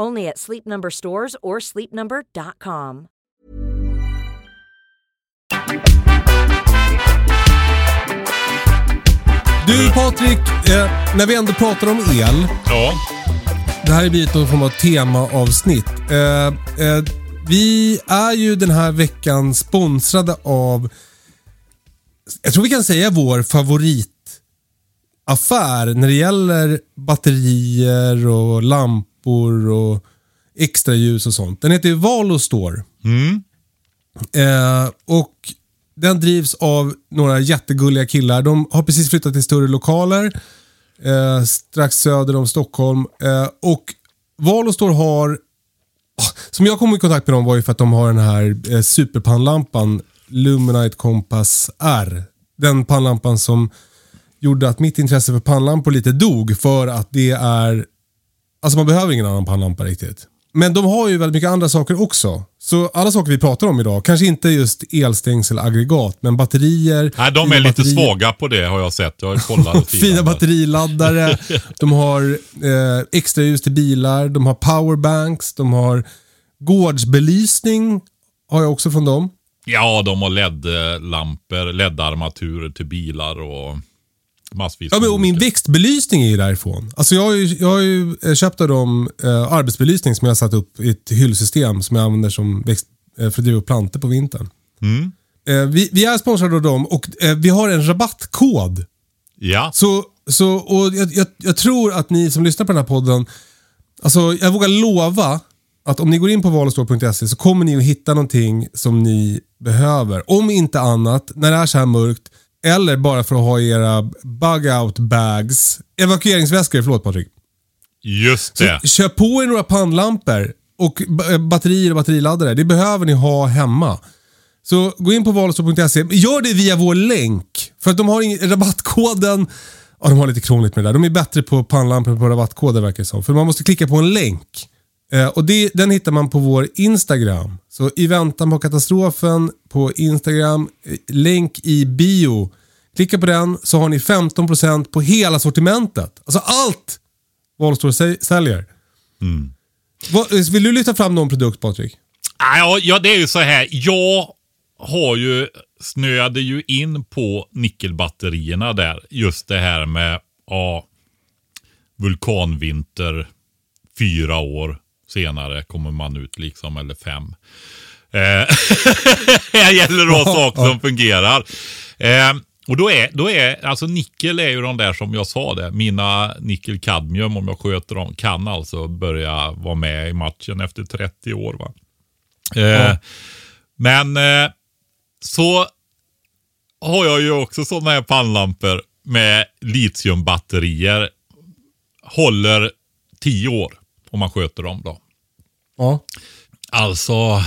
Only at Sleep Number stores or sleepnumber.com. Du Patrik, eh, när vi ändå pratar om el. ja. Det här blir ett form av temaavsnitt. Eh, eh, vi är ju den här veckan sponsrade av, jag tror vi kan säga vår favoritaffär när det gäller batterier och lampor och extra ljus och sånt. Den heter ju Valo Store. Mm. Eh, och den drivs av några jättegulliga killar. De har precis flyttat till större lokaler eh, strax söder om Stockholm. Eh, och Valostor har, ah, som jag kom i kontakt med dem var ju för att de har den här eh, superpannlampan Luminite Compass R. Den pannlampan som gjorde att mitt intresse för pannlampor lite dog för att det är, alltså man behöver ingen annan pannlampa riktigt. Men de har ju väldigt mycket andra saker också. Så alla saker vi pratar om idag, kanske inte just elstängselaggregat, men batterier. Nej, de är lite batterier, svaga på det har jag sett. Jag har kollat Fina batteriladdare, de har eh, extra ljus till bilar, de har powerbanks, de har gårdsbelysning. Har jag också från dem. Ja, de har LED-lampor, LED-armaturer till bilar och massvis. Ja, men, och min växtbelysning är ju därifrån. Alltså jag har ju, jag har ju eh, köpt av dem eh, arbetsbelysning som jag har satt upp i ett hyllsystem som jag använder som växt, eh, för att driva upp plantor på vintern. Mm. Eh, vi, vi är sponsrade av dem och eh, vi har en rabattkod. Ja, Så, så, och jag, jag, jag tror att ni som lyssnar på den här podden, alltså jag vågar lova att om ni går in på valostore.se så kommer ni att hitta någonting som ni behöver. Om inte annat, när det är så här mörkt, eller bara för att ha era bug-out bags, evakueringsväskor, förlåt Patrik. just Så det. Kör på er några pannlampor och eh, batterier och batteriladdare. Det behöver ni ha hemma. Så gå in på valostore.se. Gör det via vår länk. För att de har ingen, rabattkoden, ja de har lite krångligt med det där. De är bättre på pannlampor på rabattkoder verkar det som. För man måste klicka på en länk. Eh, och det, den hittar man på vår Instagram. Så i väntan på katastrofen på Instagram, eh, länk i bio. Klicka på den så har ni 15% på hela sortimentet. Alltså allt Valstore sä- säljer. Vad- eh, vill du lyfta fram någon produkt Patrik? Ah, Ja, ja, det är ju så här. Jag har ju snöade ju in på nickelbatterierna där. Just det här med ja, vulkanvinter fyra år senare kommer man ut liksom, eller fem. Eh, gäller det att ha saker som fungerar. Eh, och då är, då är, alltså nickel är ju de där som jag sa det, mina nickel-kadmium om jag sköter dem, kan alltså börja vara med i matchen efter 30 år. va. Eh, Men eh, så har jag ju också sådana här pannlampor med litiumbatterier. Håller 10 år om man sköter dem då. Ja. Alltså,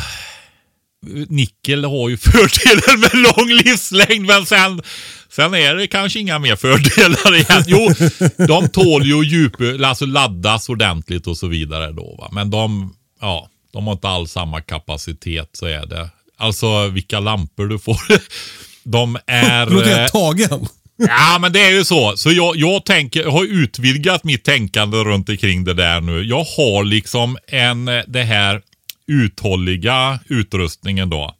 nickel har ju fördelar med lång livslängd, men sen, sen är det kanske inga mer fördelar igen. Jo, de tål ju djup, alltså laddas ordentligt och så vidare då. Va? Men de, ja, de har inte alls samma kapacitet, så är det. Alltså vilka lampor du får. De är... Låter helt tagen. Ja, men det är ju så. Så jag, jag, tänker, jag har utvidgat mitt tänkande runt omkring det där nu. Jag har liksom en, eh, det här uthålliga utrustningen då.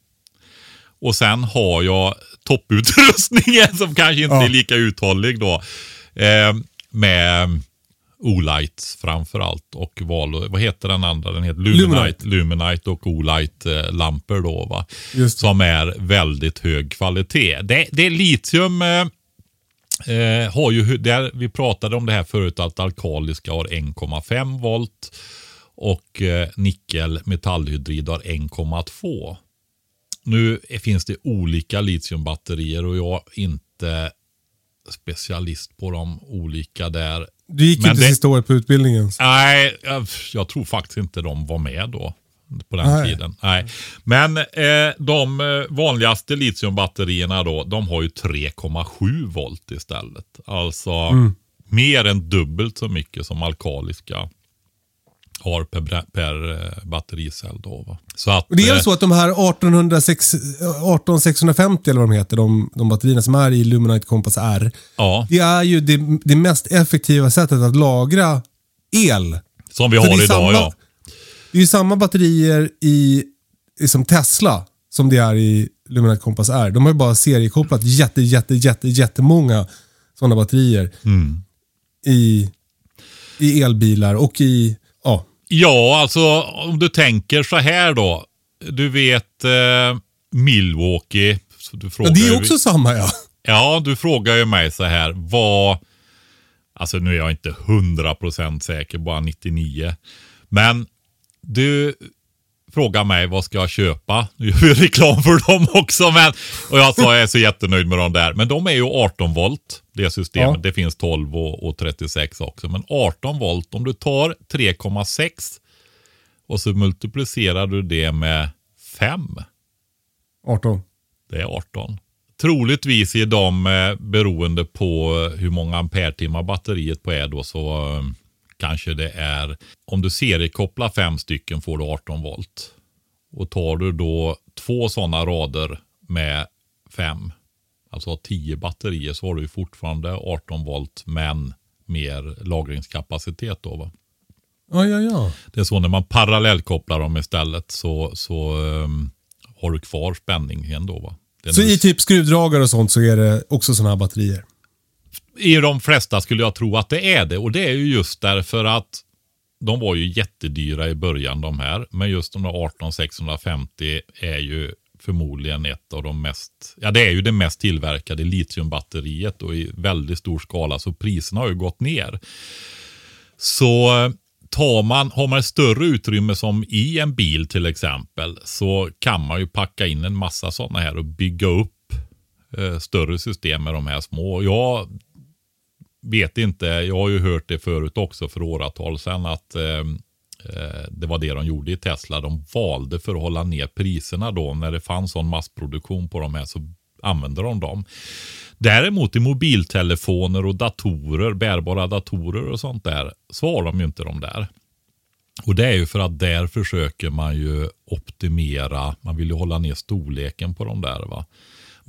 Och sen har jag topputrustningen som kanske inte Ja. är lika uthållig då. Eh, med Olights framför allt och Valo, vad heter den andra? Den heter Luminite, Luminite. Luminite och Olight lampor då va. Just. Som är väldigt hög kvalitet. Det, det är litium eh, eh, har ju, där, vi pratade om det här förut att alkaliska har 1,5 volt och eh, nickel metallhydrid har 1,2. Nu finns det olika litiumbatterier och jag är inte specialist på de olika där. Du gick Men inte det- sista året på utbildningen. Nej, jag, jag tror faktiskt inte de var med då. På den Nej. tiden. Nej. Men eh, de eh, vanligaste litiumbatterierna då, de har ju 3,7 volt istället. Alltså Mm. mer än dubbelt så mycket som alkaliska har per, per eh, battericell. Då, va? Så att, Och det är eh, så att de här 1806, 18650 eller vad de heter, de, de batterierna som är i Luminite Compass R. ja, Det är ju det, det mest effektiva sättet att lagra el. som vi För har idag samma- ja. Det är ju samma batterier i, i som Tesla som det är i Luminite Compass R. De har ju bara seriekopplat jätte, jätte, jätte, jättemånga sådana batterier Mm. i, i elbilar och i, ja, Ja, alltså om du tänker så här då. Du vet eh, Milwaukee. Du ja frågar det ju- är också samma ja. Ja, du frågar ju mig så här. Vad... Alltså nu är jag inte 100% säker, bara 99. Men du frågar mig vad ska jag köpa? Nu gör vi reklam för dem också. Men, och jag sa jag är så jättenöjd med dem där. Men de är ju 18 volt, det systemet. Ja. Det finns 12 och, och 36 också. Men 18 volt, om du tar 3,6 och så multiplicerar du det med 5. 18. Det är 18. Troligtvis är de eh, beroende på hur många ampere-timmar batteriet på är då så eh, kanske det är, om du seriekopplar fem stycken får du 18 volt. Och tar du då två sådana rader med fem, alltså 10 batterier, så har du fortfarande 18 volt men mer lagringskapacitet då va. Ja, ja, ja. Det är så när man parallellkopplar dem istället så, så um, har du kvar spänningen då va. Så i typ skruvdragare och sånt så är det också sådana här batterier? I de flesta skulle jag tro att det är det. Och det är ju just därför att de var ju jättedyra i början de här. Men just de där 18650 är ju förmodligen ett av de mest, ja det är ju det mest tillverkade litiumbatteriet och i väldigt stor skala. Så priserna har ju gått ner. Så eh, tar man, har man ett större utrymme som i en bil till exempel så kan man ju packa in en massa sådana här och bygga upp eh, större system med de här små. Jag vet inte, jag har ju hört det förut också för åratal sedan att eh, eh, det var det de gjorde i Tesla. De valde för att hålla ner priserna då när det fanns sån massproduktion på de här så använde de dem. Däremot i mobiltelefoner och datorer, bärbara datorer och sånt där, så har de ju inte de där. Och det är ju för att där försöker man ju optimera, man vill ju hålla ner storleken på de där. va.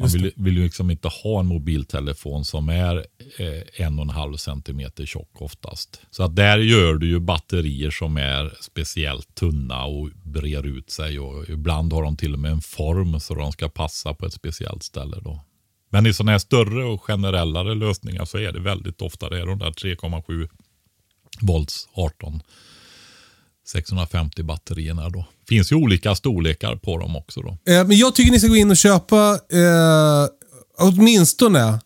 Man vill, vill ju liksom inte ha en mobiltelefon som är eh, en och en halv centimeter tjock oftast. Så att där gör du ju batterier som är speciellt tunna och brer ut sig. Och ibland har de till och med en form så de ska passa på ett speciellt ställe. Då. Men i sådana här större och generellare lösningar så är det väldigt ofta det är de där 3,7 volts 18 650 batterierna då. Finns ju olika storlekar på dem också då. Eh, men jag tycker ni ska gå in och köpa eh, åtminstone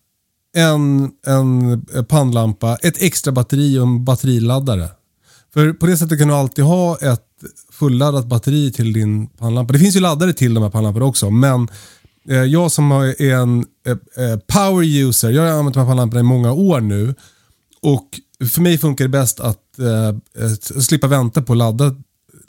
en, en pannlampa, ett extra batteri och en batteriladdare. För på det sättet kan du alltid ha ett fulladdat batteri till din pannlampa. Det finns ju laddare till de här pannlamporna också, men eh, jag som är en eh, eh, power user, jag har använt de här pannlamporna i många år nu. Och för mig funkar det bäst att eh, eh slippa vänta på att ladda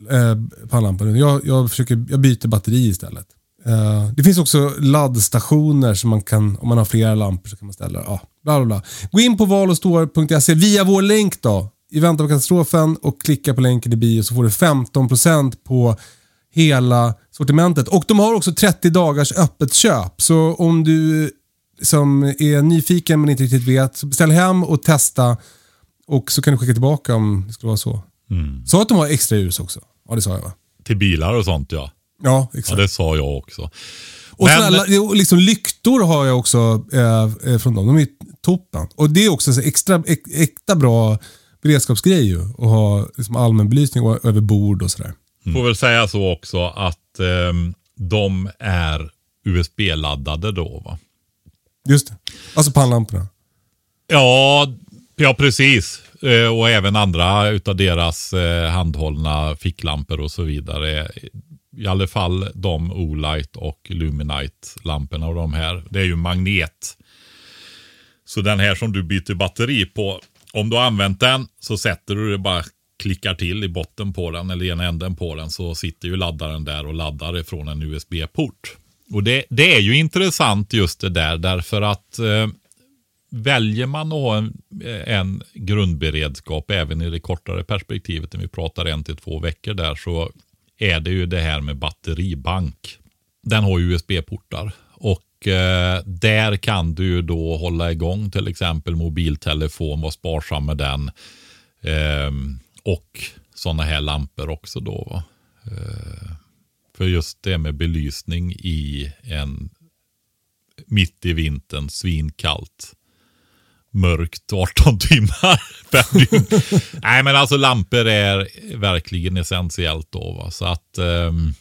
eh, pannlampan. Jag, jag, försöker, jag byter batteri istället. Eh, det finns också laddstationer som man kan, om man har flera lampor så kan man ställa. Ja, bla bla bla. Gå in på valostore.se via vår länk då, i väntan på katastrofen och klicka på länken i bio så får du 15% på hela sortimentet. Och de har också 30 dagars öppet köp. Så om du som är nyfiken men inte riktigt vet, så beställ hem och testa. Och så kan du skicka tillbaka om det skulle vara så. Sa att de har extra ljus också? Ja, det sa jag va? Till bilar och sånt ja. Ja, Ja, exakt. det sa jag också. och Men- såna, liksom lyktor har jag också eh, eh, från dem. De är toppen. Och det är också så extra, äk, äkta bra beredskapsgrej ju. Att ha liksom allmän belysning och- över bord och sådär. Får väl säga så också att ehm, de är USB-laddade då va? Just det. Alltså pannlamporna. Ja, ja precis. Eh, och även andra utav deras eh, handhållna ficklampor och så vidare. I alla fall de Olight och Luminite-lamporna och de här. Det är ju magnet. Så den här som du byter batteri på. Om du har använt den så sätter du det bara klickar till i botten på den eller i ena änden på den så sitter ju laddaren där och laddar ifrån en USB-port. Och det, det är ju intressant just det där därför att eh, väljer man att ha en, en grundberedskap även i det kortare perspektivet, när vi pratar en till två veckor där, så är det ju det här med batteribank. Den har ju USB-portar och eh, där kan du ju då hålla igång till exempel mobiltelefon, vara sparsam med den Eh, och sådana här lampor också då. Va? Eh, för just det med belysning i en mitt i vintern, svinkallt mörkt 18 timmar per dygn. Nej men alltså lampor är verkligen essentiellt då. Va? Så att ehm,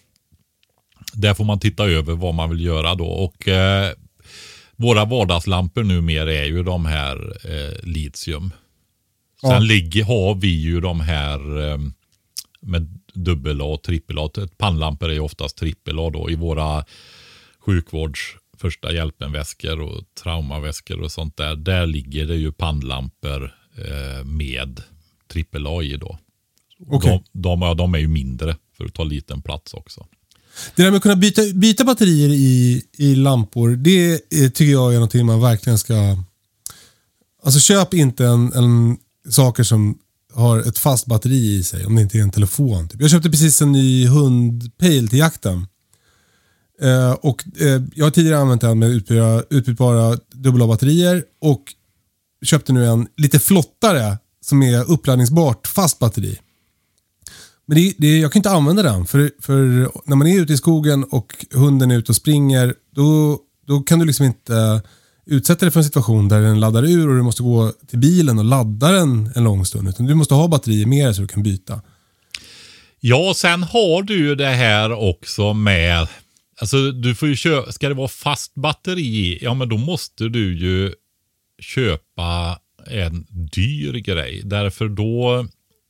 där får man titta över vad man vill göra då. Och eh, våra vardagslampor numera är ju de här eh, litium. Sen Ja. ligger, har vi ju de här eh, med dubbel A och trippel A. Pannlampor är ju oftast trippel A då i våra sjukvårds första hjälpen-väskor och traumaväskor och sånt där. Där ligger det ju pannlampor eh, med trippel A i då. Okej. De, de, ja, de är ju mindre för att ta liten plats också. Det där med att kunna byta, byta batterier i, i lampor, det eh, tycker jag är någonting man verkligen ska... Alltså köp inte en, en saker som har ett fast batteri i sig, om det inte är en telefon. Typ. Jag köpte precis en ny hundpejl till jakten. Eh, och, eh, jag har tidigare använt den med utbytbara, utbytbara dubbla batterier och köpte nu en lite flottare som är uppladdningsbart fast batteri. Men det, det, jag kan inte använda den för, för när man är ute i skogen och hunden är ute och springer då, då kan du liksom inte utsätta dig för en situation där den laddar ur och du måste gå till bilen och ladda den en lång stund. Utan du måste ha batterier med dig så du kan byta. Ja, sen har du ju det här också med, alltså du får ju köpa, ska det vara fast batteri ja men då måste du ju köpa en dyr grej. Därför då,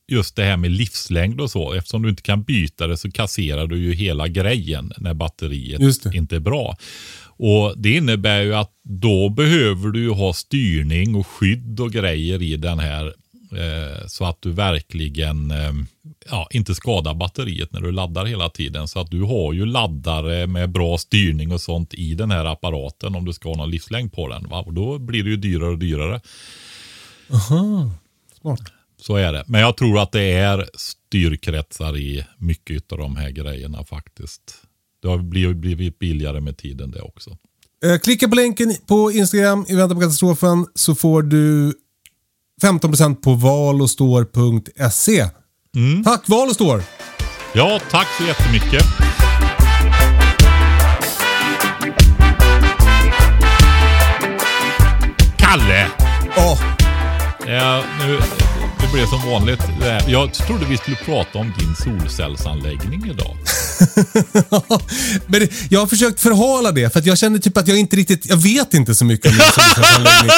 just det här med livslängd och så, eftersom du inte kan byta det så kasserar du ju hela grejen när batteriet inte är bra. Och Det innebär ju att då behöver du ha styrning och skydd och grejer i den här eh, så att du verkligen eh, ja, inte skadar batteriet när du laddar hela tiden. Så att du har ju laddare med bra styrning och sånt i den här apparaten om du ska ha någon livslängd på den. Va? Och Då blir det ju dyrare och dyrare. Aha, smart. Så är det. Men jag tror att det är styrkretsar i mycket av de här grejerna faktiskt. Det har blivit, billigare med tiden det också. Eh, klicka på länken på Instagram i väntan på katastrofen så får du 15% på valostår.se. Mm. Tack Val och Står! Ja, tack så jättemycket. Kalle! Ja. Ja, nu, det blev som vanligt. Jag trodde vi skulle prata om din solcellsanläggning idag. Men jag har försökt förhala det för jag känner typ att jag inte riktigt, jag vet inte så mycket om min solcellsanläggning.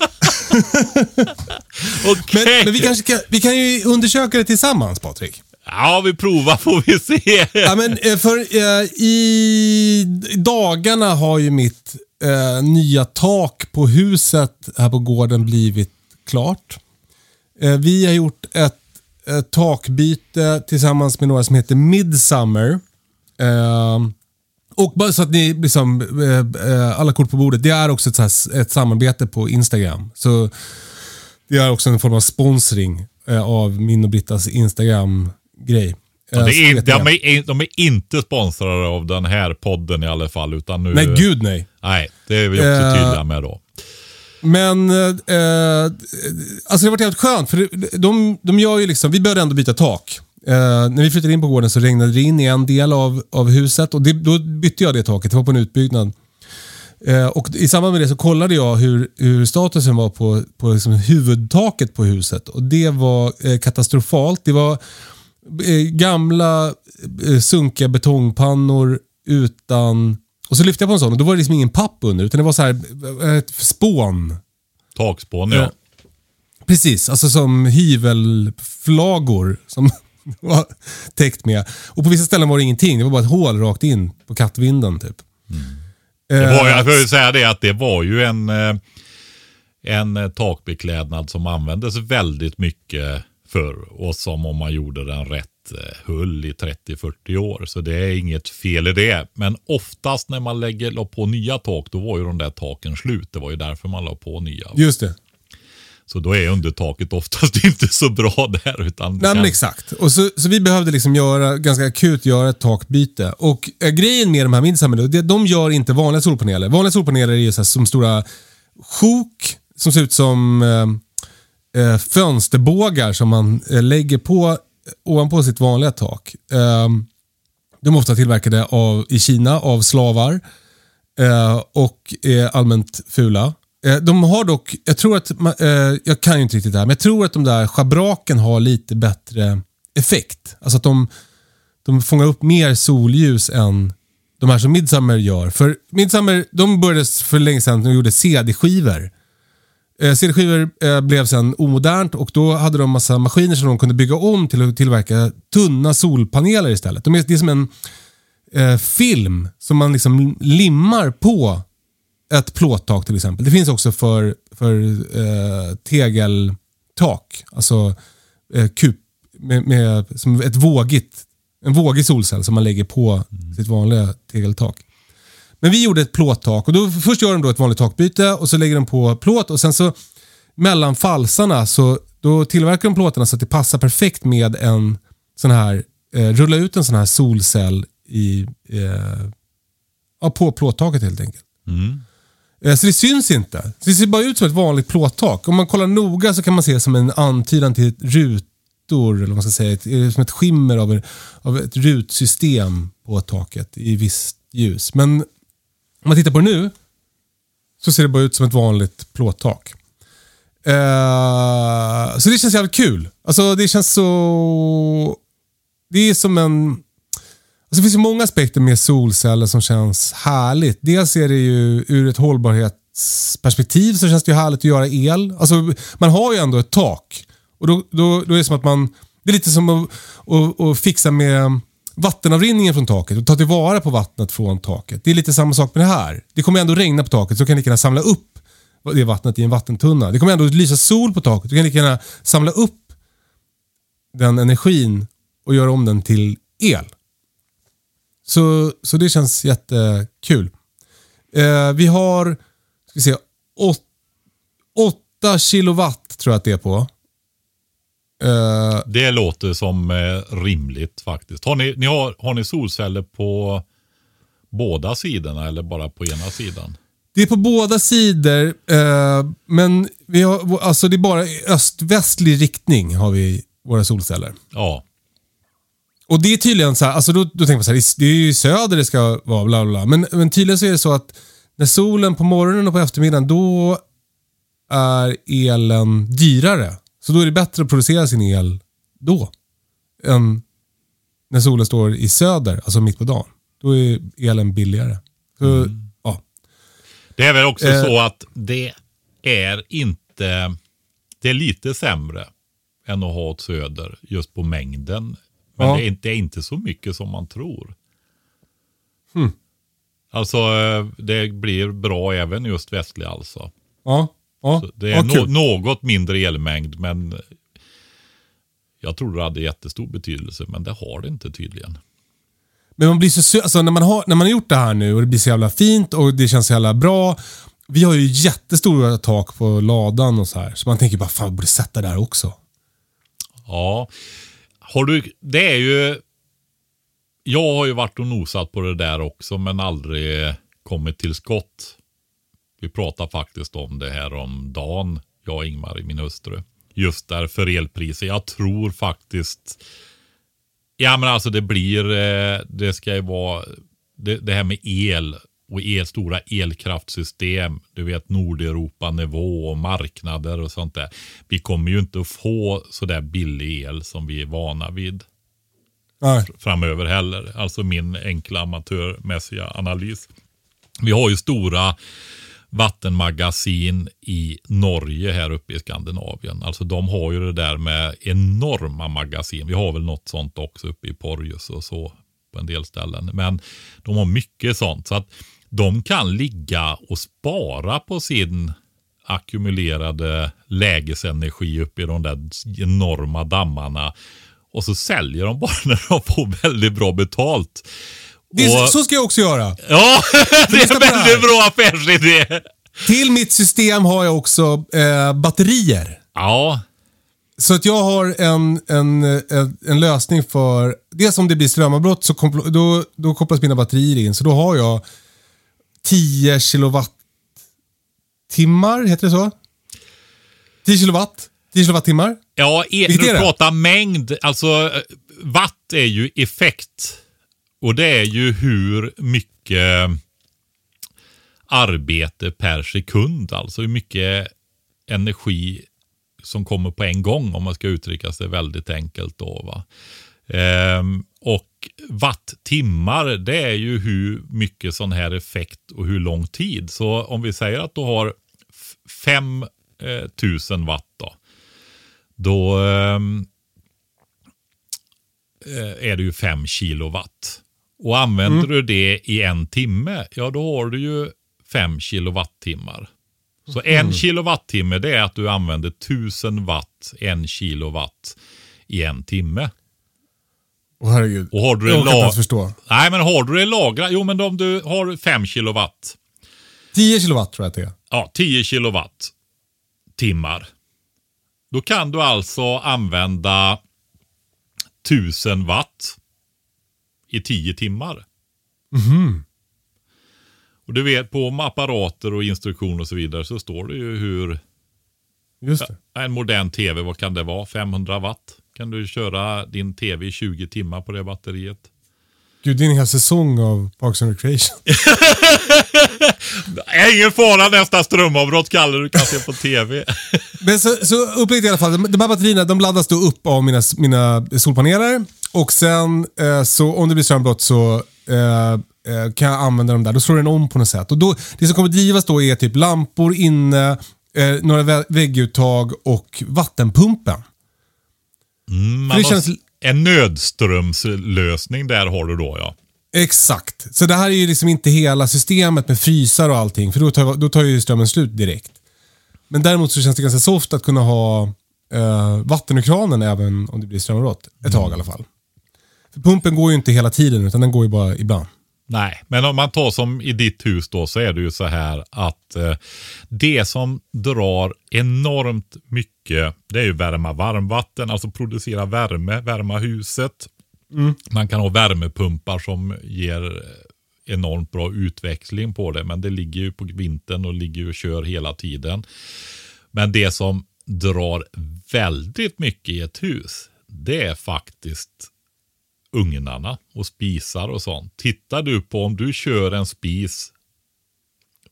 okay. men, men vi, kanske kan, vi kan ju undersöka det tillsammans Patrik. Ja, vi provar får vi se. ja, men eh, för eh, i dagarna har ju mitt eh, nya tak på huset här på gården blivit klart. Eh, vi har gjort ett, ett takbyte tillsammans med några som heter Midsummer. Och bara så att ni, liksom, eh, eh alla kort på bordet. Det är också ett, här, ett samarbete på Instagram. Så Det är också en form av sponsring eh, av min och Brittas Instagram-grej. Ja, det är, de, är, de är inte sponsrade av den här podden i alla fall. Utan nu, nej, gud nej. Nej, det är vi också tydliga med då. Men eh, alltså det har varit helt skönt för de, de gör ju liksom, vi behövde ändå byta tak. Eh, när vi flyttade in på gården så regnade det in i en del av, av huset och det, då bytte jag det taket. Det var på en utbyggnad. Eh, och I samband med det så kollade jag hur, hur statusen var på, på liksom huvudtaket på huset och det var eh, katastrofalt. Det var eh, gamla eh, sunkiga betongpannor utan och så lyfte jag på en sån och då var det liksom ingen papp under utan det var så här eh, ett spån. Takspån ja. Precis, alltså som hyvelflagor som var täckt med. Och på vissa ställen var det ingenting. Det var bara ett hål rakt in på kattvinden typ. Mm. Det var, jag får säga det att det var ju en, eh, en takbeklädnad som användes väldigt mycket förr och som om man gjorde den rätt Eh, hull i 30-40 år. Så det är inget fel i det. Men oftast när man lägger la på nya tak, då var ju de där taken slut. Det var ju därför man la på nya. Just det. Så då är undertaket oftast inte så bra där. Utan Nej, men exakt. Och så, så vi behövde liksom göra, ganska akut göra ett takbyte. Och äh, grejen med de här Midsummer, de gör inte vanliga solpaneler. Vanliga solpaneler är ju så här, som stora sjok som ser ut som äh, fönsterbågar som man äh, lägger på ovanpå sitt vanliga tak. Ehm, de är ofta tillverkade av, i Kina av slavar och är allmänt fula. Eh, de har dock, jag tror att, eh, jag kan ju inte riktigt det här, men jag tror att de där schabraken har lite bättre effekt. Alltså att de, de fångar upp mer solljus än de här som Midsummer gör. För Midsummer, de började för länge sedan de gjorde CD-skivor. Eh, CD-skivor blev sen omodernt och då hade de massa maskiner som de kunde bygga om till att tillverka tunna solpaneler istället. De är, det är som en eh, film som man liksom limmar på ett plåttak till exempel. Det finns också för, för eh, tegeltak, alltså eh, kup, med, med, som ett vågigt, en vågig solcell som man lägger på mm. sitt vanliga tegeltak. Men vi gjorde ett plåttak och då, först gör de då ett vanligt takbyte och så lägger de på plåt och sen så mellan falsarna så då tillverkar de plåtarna så att det passar perfekt med en sån här, eh, rulla ut en sån här solcell i, eh, på plåttaket helt enkelt. Eh, Eh, så det syns inte. Så det ser bara ut som ett vanligt plåttak. Om man kollar noga så kan man se det som en antydan till ett rutor, eller vad man ska säga, ett, eh, som ett skimmer av, en- av ett rutsystem på taket i visst ljus. Men om man tittar på det nu så ser det bara ut som ett vanligt plåttak. Eh, så det känns jävligt kul. Alltså det känns så... Det är som en... Alltså det finns ju många aspekter med solceller som känns härligt. Dels är det ju ur ett hållbarhetsperspektiv så känns det ju härligt att göra el. Alltså man har ju ändå ett tak. Och då, då, då är det som att man... Det är lite som att, att, att fixa med vattenavrinningen från taket och ta tillvara på vattnet från taket. Det är lite samma sak med det här. Det kommer ändå regna på taket så kan ni gärna samla upp det vattnet i en vattentunna. Det kommer ändå lysa sol på taket. Du kan lika gärna samla upp den energin och göra om den till el. Så, så det känns jättekul. Eh, vi har ska vi se, 8 kilowatt tror jag att det är på. Eh, Det låter som eh, rimligt faktiskt. Har ni, ni har, har ni solceller på båda sidorna eller bara på ena sidan? Det är på båda sidor, eh, men vi har, alltså det är bara i öst-västlig riktning har vi våra solceller. Ja, Och det är tydligen så här, alltså då, då tänker man så här, det är ju söder det ska vara, bla bla. Men, men tydligen så är det så att när solen på morgonen och på eftermiddagen, då är elen dyrare. Så då är det bättre att producera sin el då. Än när solen står i söder, alltså mitt på dagen. Då är elen billigare. Så, ja. det är väl också Eh. så att det är inte... Det är lite sämre än att ha åt söder just på mängden. Men Ja. det, är inte, det är inte så mycket som man tror. Hmm. Alltså eh, det blir bra även just västlig alltså. Ja, ja. Så det är ja, kul. något mindre elmängd men jag tror det hade jättestor betydelse men det har det inte tydligen. Men man blir så alltså när man, har, när man har gjort det här nu och det blir så jävla fint och det känns så jävla bra. Vi har ju jättestora tak på ladan och så här. Så man tänker bara, fan borde sätta där också. Ja, har du, det är ju... Jag har ju varit och nosat på det där också men aldrig kommit till skott. Vi pratade faktiskt om det här om dagen, jag och Ingmar, min hustru. Just därför elpriser. Jag tror faktiskt... Ja men alltså det blir, eh, det ska ju vara, det, det här med el och el, stora elkraftsystem, du vet Nordeuropa-nivå och marknader och sånt där. Vi kommer ju inte att få sådär billig el som vi är vana vid Nej. framöver heller. Alltså min enkla amatörmässiga analys. Vi har ju stora vattenmagasin i Norge här uppe i Skandinavien. Alltså de har ju det där med enorma magasin. Vi har väl något sånt också uppe i Porjus och så på en del ställen. Men de har mycket sånt. Så att de kan ligga och spara på sin ackumulerade lägesenergi uppe i de där enorma dammarna. Och så säljer de bara när de får väldigt bra betalt. Är, Och- Så ska jag också göra. Ja, det är en väldigt bra affärsidé. Till mitt system har jag också eh, batterier. Ja, Så att jag har en, en, en, en lösning för... Dels om det blir strömavbrott så då, då kopplas mina batterier in. Så då har jag 10 kilowattimmar, heter det så? 10 kilowatt? 10 kilowattimmar? ja e- när är du pratar mängd, alltså eh, watt är ju effekt. Och det är ju hur mycket arbete per sekund, alltså hur mycket energi som kommer på en gång om man ska uttrycka sig väldigt enkelt. Då, va? Ehm, och watttimmar, det är ju hur mycket sån här effekt och hur lång tid. Så om vi säger att du har 5000 watt då. Då ehm, eh, är det ju 5 kilowatt. Och använder du det i en timme, ja då har du ju 5 kilowattimmar. Så en kilowattimme det är att du använder 1000 watt, en kilowatt i en timme. Åh herregud. Och har du jag kan inte ens förstå. Nej, men har du det lagrat? Jo, men om du har 5 kilowatt. 10 kilowatt tror jag att det är. Ja, 10 kilowatt timmar. Då kan du alltså använda 1000 watt i 10 timmar. Och du vet på apparater och instruktioner och så vidare så står det ju hur Just det. en modern tv, vad kan det vara? 500 watt? Kan du köra din tv i 20 timmar på det batteriet? Gud, det är en hel säsong av Parks and Recreation. Ingen fara nästa strömavbrott Kalle, du kan se på tv. Men så, så upplägget i alla fall. De här batterierna de laddas då upp av mina, mina solpaneler. Och sen eh, så om det blir strömavbrott så eh, eh, kan jag använda dem där. Då slår den om på något sätt. Och då, det som kommer drivas då är typ lampor inne, eh, några vä- vägguttag och vattenpumpen. Mm, det känns- En nödströmslösning där har du då ja. Exakt. Så det här är ju liksom inte hela systemet med frysar och allting. För då tar, då tar ju strömmen slut direkt. Men däremot så känns det ganska soft att kunna ha eh, vatten ur kranen även om det blir strömavbrott. Ett tag i alla fall. För pumpen går ju inte hela tiden utan den går ju bara ibland. Nej, men om man tar som i ditt hus då så är det ju så här att eh, det som drar enormt mycket det är ju värma varmvatten, alltså producera värme, värma huset. Man kan ha värmepumpar som ger enormt bra utväxling på det, men det ligger ju på vintern och ligger ju och kör hela tiden. Men det som drar väldigt mycket i ett hus, det är faktiskt ugnarna och spisar och sånt. Tittar du på om du kör en spis,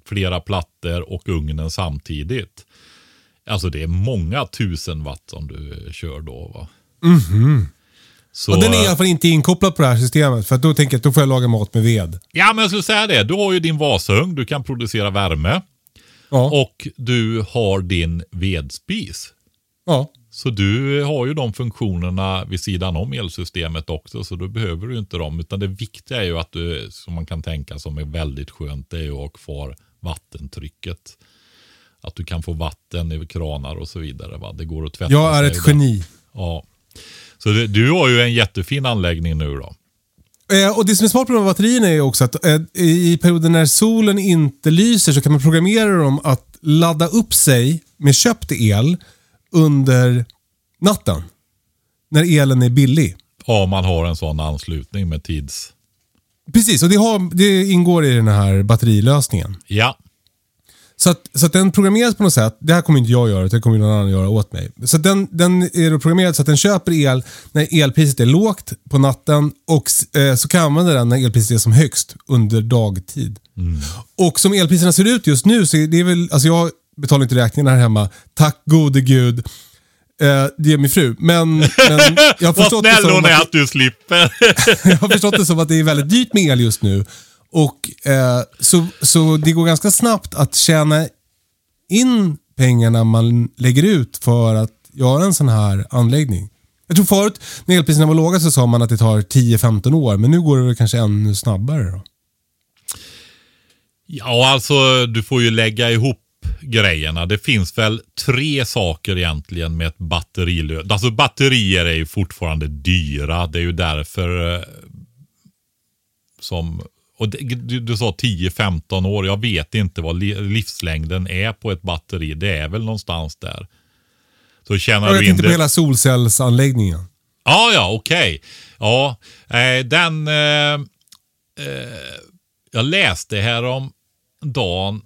flera plattor och ugnen samtidigt. Alltså det är många tusen watt som du kör då. Va? Så, och den är i alla fall inte inkopplad på det här systemet. För då tänker jag att då får jag laga mat med ved. Ja, men jag skulle säga det. Du har ju din Vasaugn, du kan producera värme. Ja. Och du har din vedspis. ja. Så du har ju de funktionerna vid sidan om elsystemet också, så då behöver du inte dem. Utan det viktiga är ju att du, som man kan tänka som är väldigt skönt, det är ju att ha kvar vattentrycket. Att du kan få vatten i kranar och så vidare. Va? Det går att tvätta Jag är ett geni. Ja. Så det, du har ju en jättefin anläggning nu då. Eh, och Det som är smart med batterierna är också att eh, i perioder när solen inte lyser så kan man programmera dem att ladda upp sig med köpt el under natten. När elen är billig. Ja, man har en sån anslutning med tids... Precis, och det, har, det ingår i den här batterilösningen. Ja, Så att, så att den programmeras på något sätt. Det här kommer inte jag göra, utan det kommer någon annan göra åt mig. Så den, den är programmerad så att den köper el när elpriset är lågt på natten och eh, så kan använda den när elpriset är som högst under dagtid. Och som elpriserna ser ut just nu så är det väl, alltså jag betalar inte räkningen här hemma. Tack gode gud. Eh, det är min fru. Men, men jag har förstått det som att, att du slipper. jag har förstått det som att det är väldigt dyrt med el just nu. Och eh, så, så det går ganska snabbt att tjäna in pengarna man lägger ut för att göra en sån här anläggning. Jag tror förut när elpriserna var låga så sa man att det tar 10-15 år, men nu går det väl kanske ännu snabbare. Då. Ja, alltså du får ju lägga ihop grejerna. Det finns väl tre saker egentligen med ett batterilös. Alltså batterier är ju fortfarande dyra. Det är ju därför eh, som... Och det, du, du sa 10-15 år. Jag vet inte vad li, livslängden är på ett batteri. Det är väl någonstans där. Så tjänar Jag du in på hela solcellsanläggningen. Ja, ja, okej. Ja, eh, den... Eh, eh, jag läste här om dagen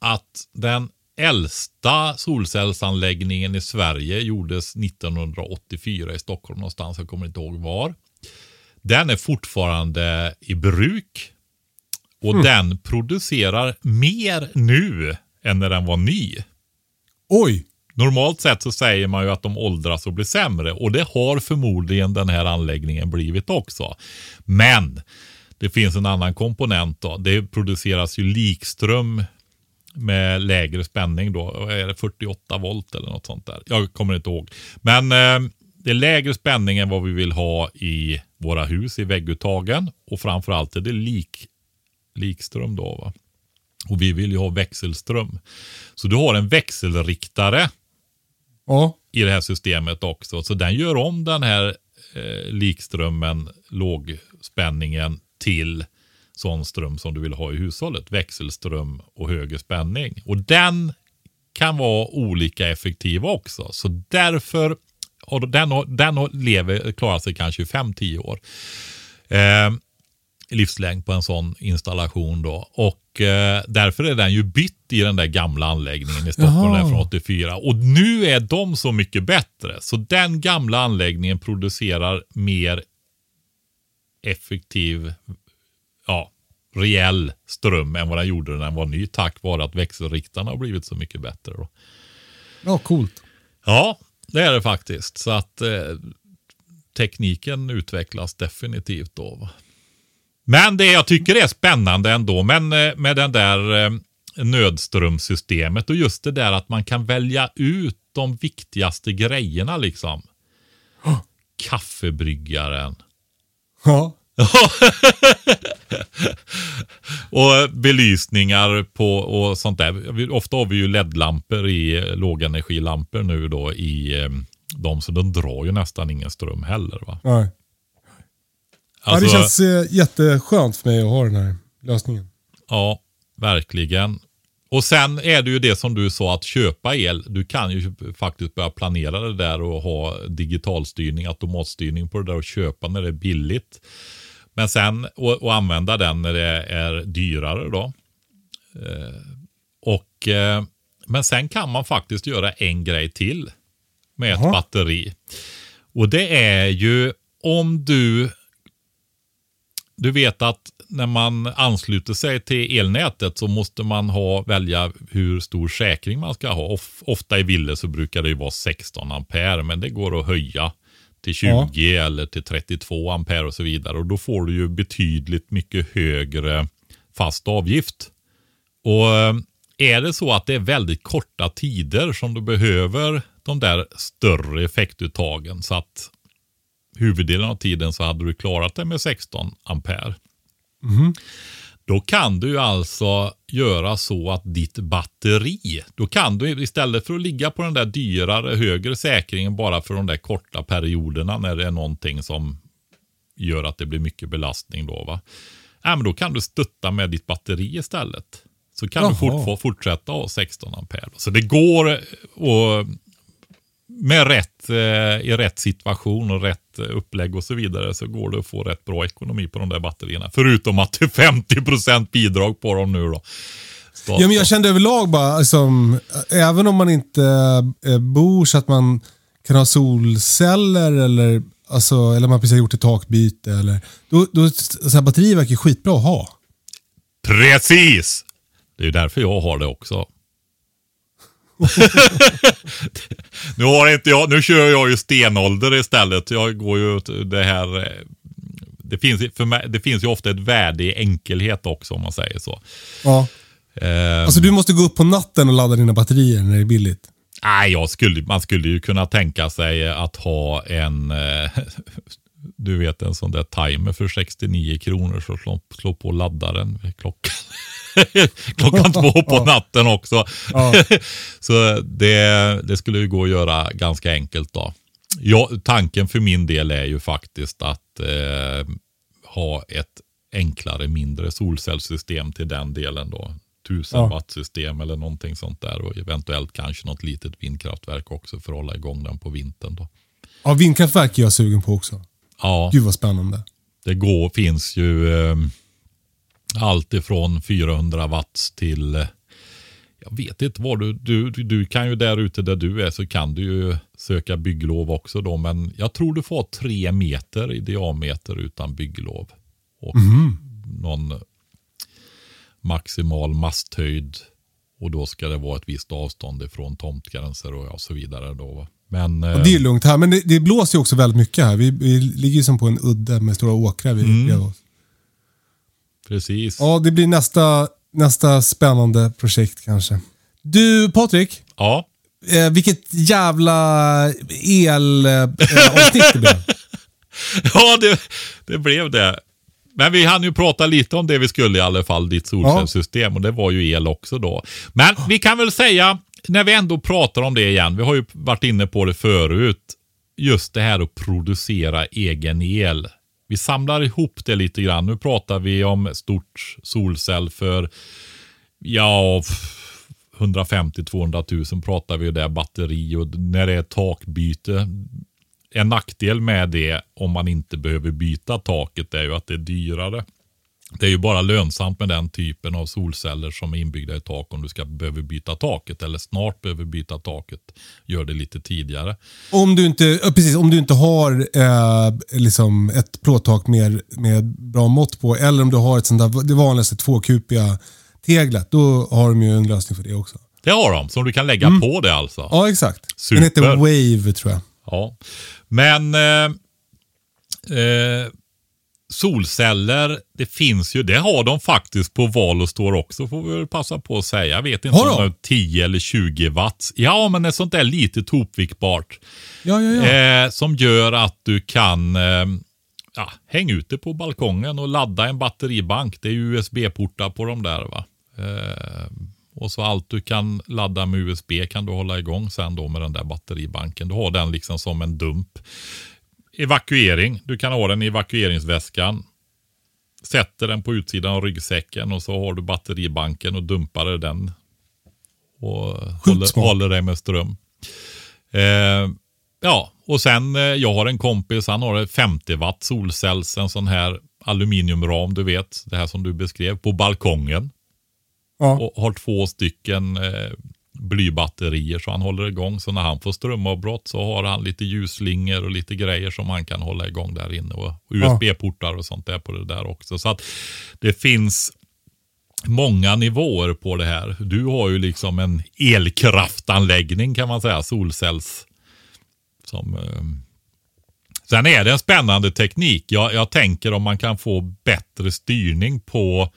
att den äldsta solcellsanläggningen i Sverige gjordes 1984 i Stockholm någonstans. Jag kommer inte ihåg var. Den är fortfarande i bruk. Och den producerar mer nu än när den var ny. Oj! Normalt sett så säger man ju att de åldras och blir sämre och det har förmodligen den här anläggningen blivit också. Men det finns en annan komponent då. Det produceras ju likström med lägre spänning då. Är det 48 volt eller något sånt där? Jag kommer inte ihåg. Men eh, det är lägre spänning än vad vi vill ha i våra hus i vägguttagen och framförallt är det lik, likström då. Va? Och vi vill ju ha växelström. Så du har en växelriktare Ja. i det här systemet också. Så den gör om den här eh, likströmmen, lågspänningen till sån ström som du vill ha i hushållet. Växelström och högre spänning. Och den kan vara olika effektiva också. Så därför, och den, den lever, klarar sig kanske 5-10 år. Eh, livslängd på en sån installation då. Och eh, därför är den ju bytt i den där gamla anläggningen i Stockholm där från 84. Och nu är de så mycket bättre. Så den gamla anläggningen producerar mer effektiv, ja, rejäl ström än vad den gjorde när den var ny. Tack vare att växelriktarna har blivit så mycket bättre. Då. Ja, coolt. Ja, det är det faktiskt. Så att eh, tekniken utvecklas definitivt då. va. Men det jag tycker är spännande ändå men, eh, med den där eh, nödströmsystemet och just det där att man kan välja ut de viktigaste grejerna liksom. Kaffebryggaren. Ja. Och belysningar på och sånt där. Ofta har vi ju LED-lampor i lågenergilampor nu då i eh, de så de drar ju nästan ingen ström heller. Va? Nej. ja, Alltså, det känns eh, jätteskönt för mig att ha den här lösningen. Ja, verkligen. Och sen är det ju det som du sa att köpa el. Du kan ju faktiskt börja planera det där och ha digitalstyrning, automatstyrning på det där och köpa när det är billigt. Men sen och, och använda den när det är dyrare då. Eh, och, eh, men sen kan man faktiskt göra en grej till med ett Jaha. batteri. Och det är ju om du du vet att när man ansluter sig till elnätet så måste man ha, välja hur stor säkring man ska ha. Of, ofta i villor så brukar det ju vara 16 ampere men det går att höja till 20 eller till 32 ampere och så vidare. Och då får du ju betydligt mycket högre fast avgift. Och eh, är det så att det är väldigt korta tider som du behöver de där större effektuttagen så att huvuddelen av tiden så hade du klarat det med 16 ampere. Då kan du alltså göra så att ditt batteri, då kan du istället för att ligga på den där dyrare, högre säkringen bara för de där korta perioderna när det är någonting som gör att det blir mycket belastning då. Va? Ja, men då kan du stötta med ditt batteri istället. Så kan Jaha. du fort, fortsätta ha 16 ampere. Så det går att med rätt, eh, i rätt situation och rätt eh, upplägg och så vidare så går det att få rätt bra ekonomi på de där batterierna. Förutom att det är 50% bidrag på dem nu då. Ja, men jag kände överlag bara, alltså, även om man inte eh, bor så att man kan ha solceller eller, alltså, eller man precis har gjort ett takbyte. Eller, då, då, så här, batterier verkar skitbra att ha. Precis! Det är därför jag har det också. nu har inte jag, nu kör jag ju stenålder istället. Jag går ju det här. eh, Det finns, för mig, det finns ju ofta ett värde i enkelhet också om man säger så. Ja. Ehm, Alltså du måste gå upp på natten och ladda dina batterier när det är billigt. Nej, jag skulle, man skulle ju kunna tänka sig att ha en, eh, du vet en sån där timer för 69 kronor så slå, slå på laddaren vid klockan. klockan två på natten också. Så det, det skulle ju gå att göra ganska enkelt då. Ja, tanken för min del är ju faktiskt att eh, ha ett enklare, mindre solcellssystem till den delen då. 1000 Ja. watt system eller någonting sånt där och eventuellt kanske något litet vindkraftverk också för att hålla igång den på vintern då. Ja, vindkraftverk är jag sugen på också. Ja, Gud vad spännande. det går, finns ju eh, allt ifrån 400 watts till eh, jag vet inte vad du, du, du, kan ju där ute där du är så kan du ju söka bygglov också då. Men jag tror du får tre meter i diameter utan bygglov. Och någon maximal masthöjd. Och då ska det vara ett visst avstånd ifrån tomtgränser och så vidare. Då. Men Och eh, det är lugnt här, men det, det blåser ju också väldigt mycket här. Vi, vi ligger ju som på en udde med stora åkrar vid Mm. oss. Precis. Ja, det blir nästa, nästa spännande projekt kanske. Du Patrik, Ja. eh, vilket jävla elavsnitt det blev. Ja, det, det blev det. Men vi hann ju prata lite om det vi skulle i alla fall, ditt solcellssystem. Och det var ju el också då. Men vi kan väl säga, när vi ändå pratar om det igen. Vi har ju varit inne på det förut. Just det här att producera egen el. Vi samlar ihop det lite grann. Nu pratar vi om stort solcell för, ja, 150-200 000 pratar vi där batteri och när det är takbyte. En nackdel med det om man inte behöver byta taket är ju att det är dyrare. Det är ju bara lönsamt med den typen av solceller som är inbyggda i tak om du ska behöva byta taket eller snart behöver byta taket. Gör det lite tidigare. Om du inte, precis, om du inte har eh, liksom ett plåttak med, med bra mått på eller om du har ett sånt där, det vanligaste tvåkupiga teglet, då har de ju en lösning för det också. Det har de, som du kan lägga på det alltså. Ja, exakt. Super. Den heter Wave tror jag. Ja. Men eh, eh, solceller, det finns ju, det har de faktiskt på val och står också får vi väl passa på att säga. Jag vet inte Har om de? är 10 eller 20 watt. Ja, men ett sånt där litet hopvikbart. Ja, ja, ja. Eh, som gör att du kan eh, ja, hänga ut det på balkongen och ladda en batteribank. Det är USB-portar på de där. va. Eh, och så allt du kan ladda med USB kan du hålla igång sen då med den där batteribanken. Du har den liksom som en dump. Evakuering. Du kan ha den i evakueringsväskan. Sätter den på utsidan av ryggsäcken och så har du batteribanken och dumpar den. Och håller, håller dig med ström. Eh, ja, och sen eh, jag har en kompis, han har ett 50 watt solcells, en sån här aluminiumram, du vet, det här som du beskrev, på balkongen. ja. Och har två stycken eh, blybatterier så han håller igång. Så när han får strömavbrott så har han lite ljusslingor och lite grejer som han kan hålla igång där inne. Och USB-portar och sånt där på det där också. Så att det finns många nivåer på det här. Du har ju liksom en elkraftanläggning kan man säga, solcells. Som, eh, Sen är det en spännande teknik. Jag, jag tänker om man kan få bättre styrning på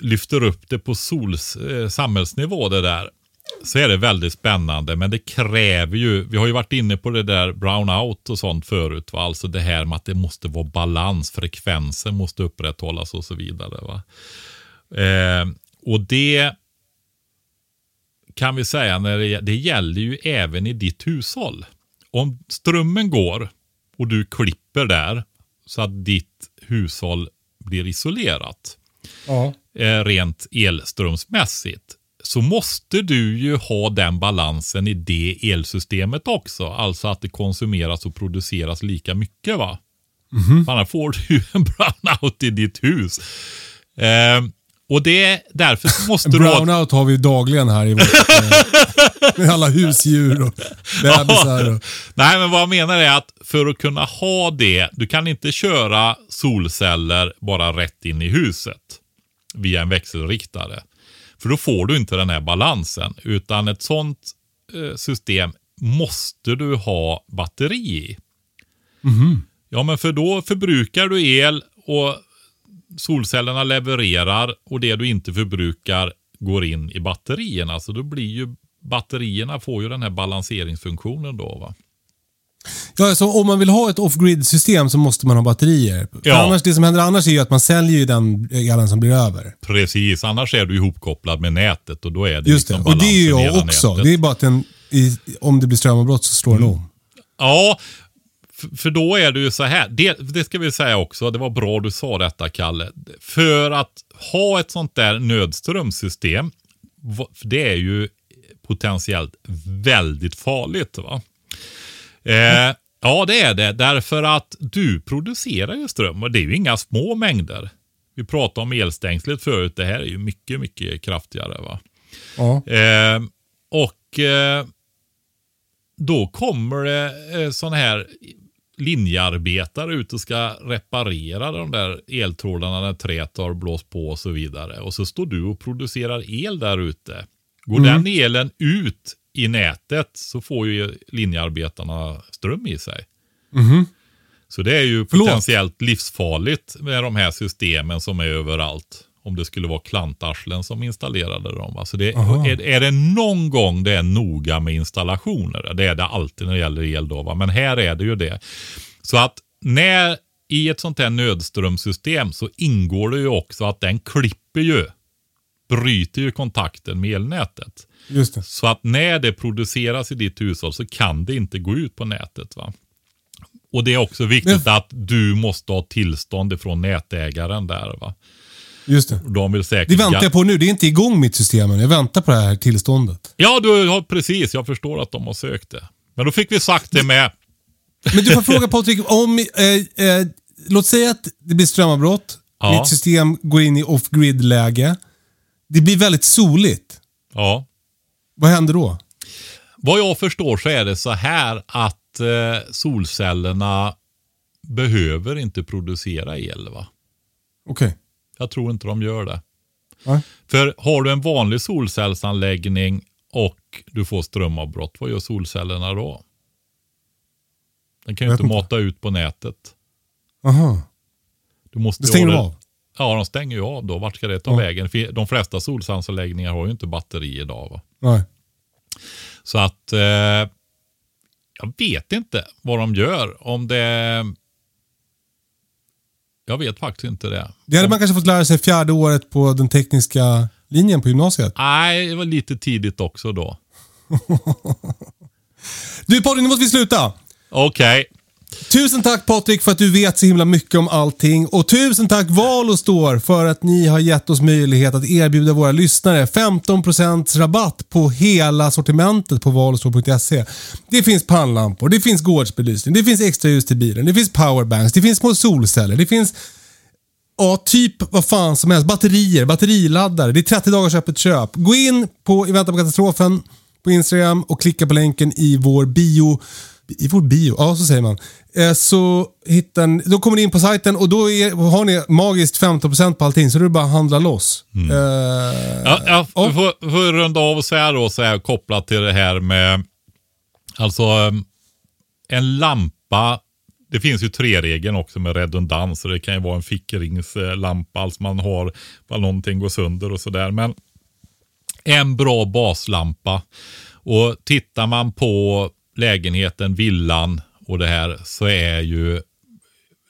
lyfter upp det på sols, eh, samhällsnivå det där, så är det väldigt spännande. Men det kräver ju, vi har ju varit inne på det där brownout och sånt förut. Va? Alltså det här med att det måste vara balans, frekvensen måste upprätthållas och så vidare. Va? Eh, och det kan vi säga, när det, det gäller ju även i ditt hushåll. Om strömmen går och du klipper där så att ditt hushåll blir isolerat ja. eh, rent elströmsmässigt så måste du ju ha den balansen i det elsystemet också. Alltså att det konsumeras och produceras lika mycket. va? För Annars får du en brownout i ditt hus. Eh, och det därför så måste du. Brownout har vi dagligen här i vårt, eh, med alla husdjur och bebisar. Och, Nej, men vad jag menar är att för att kunna ha det, du kan inte köra solceller bara rätt in i huset via en växelriktare. För då får du inte den här balansen, utan ett sånt eh, system måste du ha batteri i. Ja, men för då förbrukar du el och solcellerna levererar och det du inte förbrukar går in i batterierna. Så då blir ju batterierna får ju den här balanseringsfunktionen då. va. ja, så om man vill ha ett off-grid system så måste man ha batterier. Ja. annars, det som händer annars är ju att man säljer ju den elen som blir över. Precis, annars är du ihopkopplad med nätet och då är det Just det. liksom Och det är ju jag också. nätet. Det är bara att den, i, om det blir strömavbrott så slår den om. Ja, för då är det ju så här. Det, det ska vi säga också. Det var bra du sa detta, Kalle. För att ha ett sånt där nödströmssystem, va- det är ju potentiellt väldigt farligt. va? Eh, ja, det är det. Därför att du producerar ju ström och det är ju inga små mängder. Vi pratade om elstängslet förut. Det här är ju mycket, mycket kraftigare. va? Ja. Eh, och eh, då kommer det eh, sådana här linjearbetare ut och ska reparera de där eltrådarna när träet har blåst på och så vidare. Och så står du och producerar el där ute. Går den elen ut i nätet så får ju linjearbetarna ström i sig. Så det är ju Förlåt. potentiellt livsfarligt med de här systemen som är överallt. Om det skulle vara klantarslen som installerade dem. Alltså det, är, är det någon gång det är noga med installationer, det är det alltid när det gäller el då, va? men här är det ju det. Så att när i ett sånt här nödströmssystem så ingår det ju också att den klipper ju, bryter ju kontakten med elnätet. Just det. Så att när det produceras i ditt hushåll så kan det inte gå ut på nätet. va. Och det är också viktigt att du måste ha tillstånd ifrån nätägaren där. va. Just det. De vill säkert... Det väntar jag på nu. Det är inte igång mitt system än. Jag väntar på det här tillståndet. Ja, du har precis. Jag förstår att de har sökt det. Men då fick vi sagt det med... Men du får fråga Patrik, om, eh, eh, låt säga att det blir strömavbrott. Ja. Mitt system går in i off-grid-läge. Det blir väldigt soligt. Ja. Vad händer då? Vad jag förstår så är det så här att eh, solcellerna behöver inte producera el. va? Okej. Jag tror inte de gör det. Nej. För har du en vanlig solcellsanläggning och du får strömavbrott, vad gör solcellerna då? Den kan ju inte mata ut på nätet. Aha. Du måste ju stänger de det- av? Ja, de stänger ju av då. Vart ska det ta Ja. vägen? De flesta solcellsanläggningar har ju inte batteri idag. Va? Nej. Så att eh, jag vet inte vad de gör. Om det... Jag vet faktiskt inte det. Det hade man kanske fått lära sig fjärde året på den tekniska linjen på gymnasiet. Nej, det var lite tidigt också då. Du Patrik, nu måste vi sluta. Okej. Tusen tack Patrik för att du vet så himla mycket om allting. Och tusen tack Valostor för att ni har gett oss möjlighet att erbjuda våra lyssnare 15% rabatt på hela sortimentet på valostor.se. Det finns pannlampor, det finns gårdsbelysning, det finns extra ljus till bilen, det finns powerbanks, det finns små solceller, det finns Ja, typ vad fan som helst. Batterier, batteriladdare. Det är 30 dagars öppet köp. Gå in på I väntan på katastrofen på Instagram och klicka på länken i vår bio. I vår bio? Ja, så säger man. Eh, Så hittar ni, då kommer ni in på sajten och då är, har ni magiskt 15% på allting. Så då är det bara att handla loss. Eh, Ja, ja, Ja. vi får, får runda av och säga då så här kopplat till det här med alltså um, en lampa. Det finns ju tre regeln också med redundans. Så det kan ju vara en fickringslampa, alltså man har bara någonting går sönder och sådär. Men en bra baslampa. Och tittar man på lägenheten, villan och det här så är ju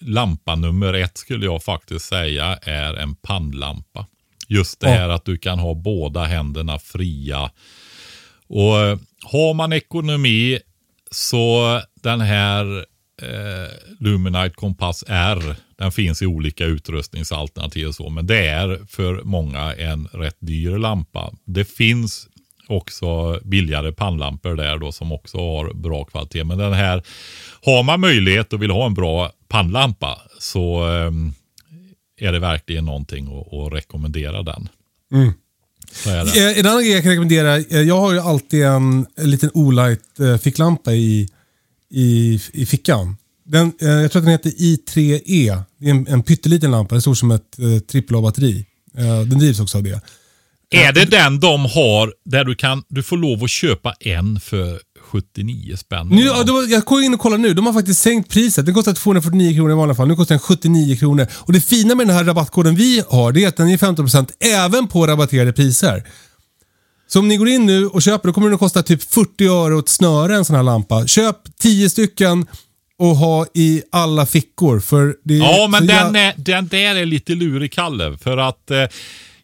lampa nummer ett skulle jag faktiskt säga är en pannlampa. Just det här att du kan ha båda händerna fria. Och eh, har man ekonomi så den här eh, Luminite Kompass R, den finns i olika utrustningsalternativ och så, men det är för många en rätt dyr lampa. Det finns också billigare pannlampor där då som också har bra kvalitet. Men den här, har man möjlighet och vill ha en bra pannlampa så ehm, är det verkligen någonting att, att rekommendera den. Det. Eh, En annan grej jag kan rekommendera. eh, Jag har ju alltid en, en liten Olight eh, ficklampa i, i, i fickan. Den, jag tror att den heter i3E. Det är en, en pytteliten lampa. Den är stor som ett eh, AAA-batteri. Eh, den drivs också av det. Är det den de har där du kan, du får lov att köpa en för 79 spänn? Nu, ja, då, jag går in och kollar nu. De har faktiskt sänkt priset. Den kostar 249 kronor i vanliga fall. Nu kostar den 79 kronor. Och Det fina med den här rabattkoden vi har det är att den ger 15% även på rabatterade priser. Så om ni går in nu och köper, då kommer den att kosta typ 40 öre åt snöre en sån här lampa. Köp 10 stycken och ha i alla fickor. För det är Ja, men den, är, den där är lite lurig, Kalle. För att eh,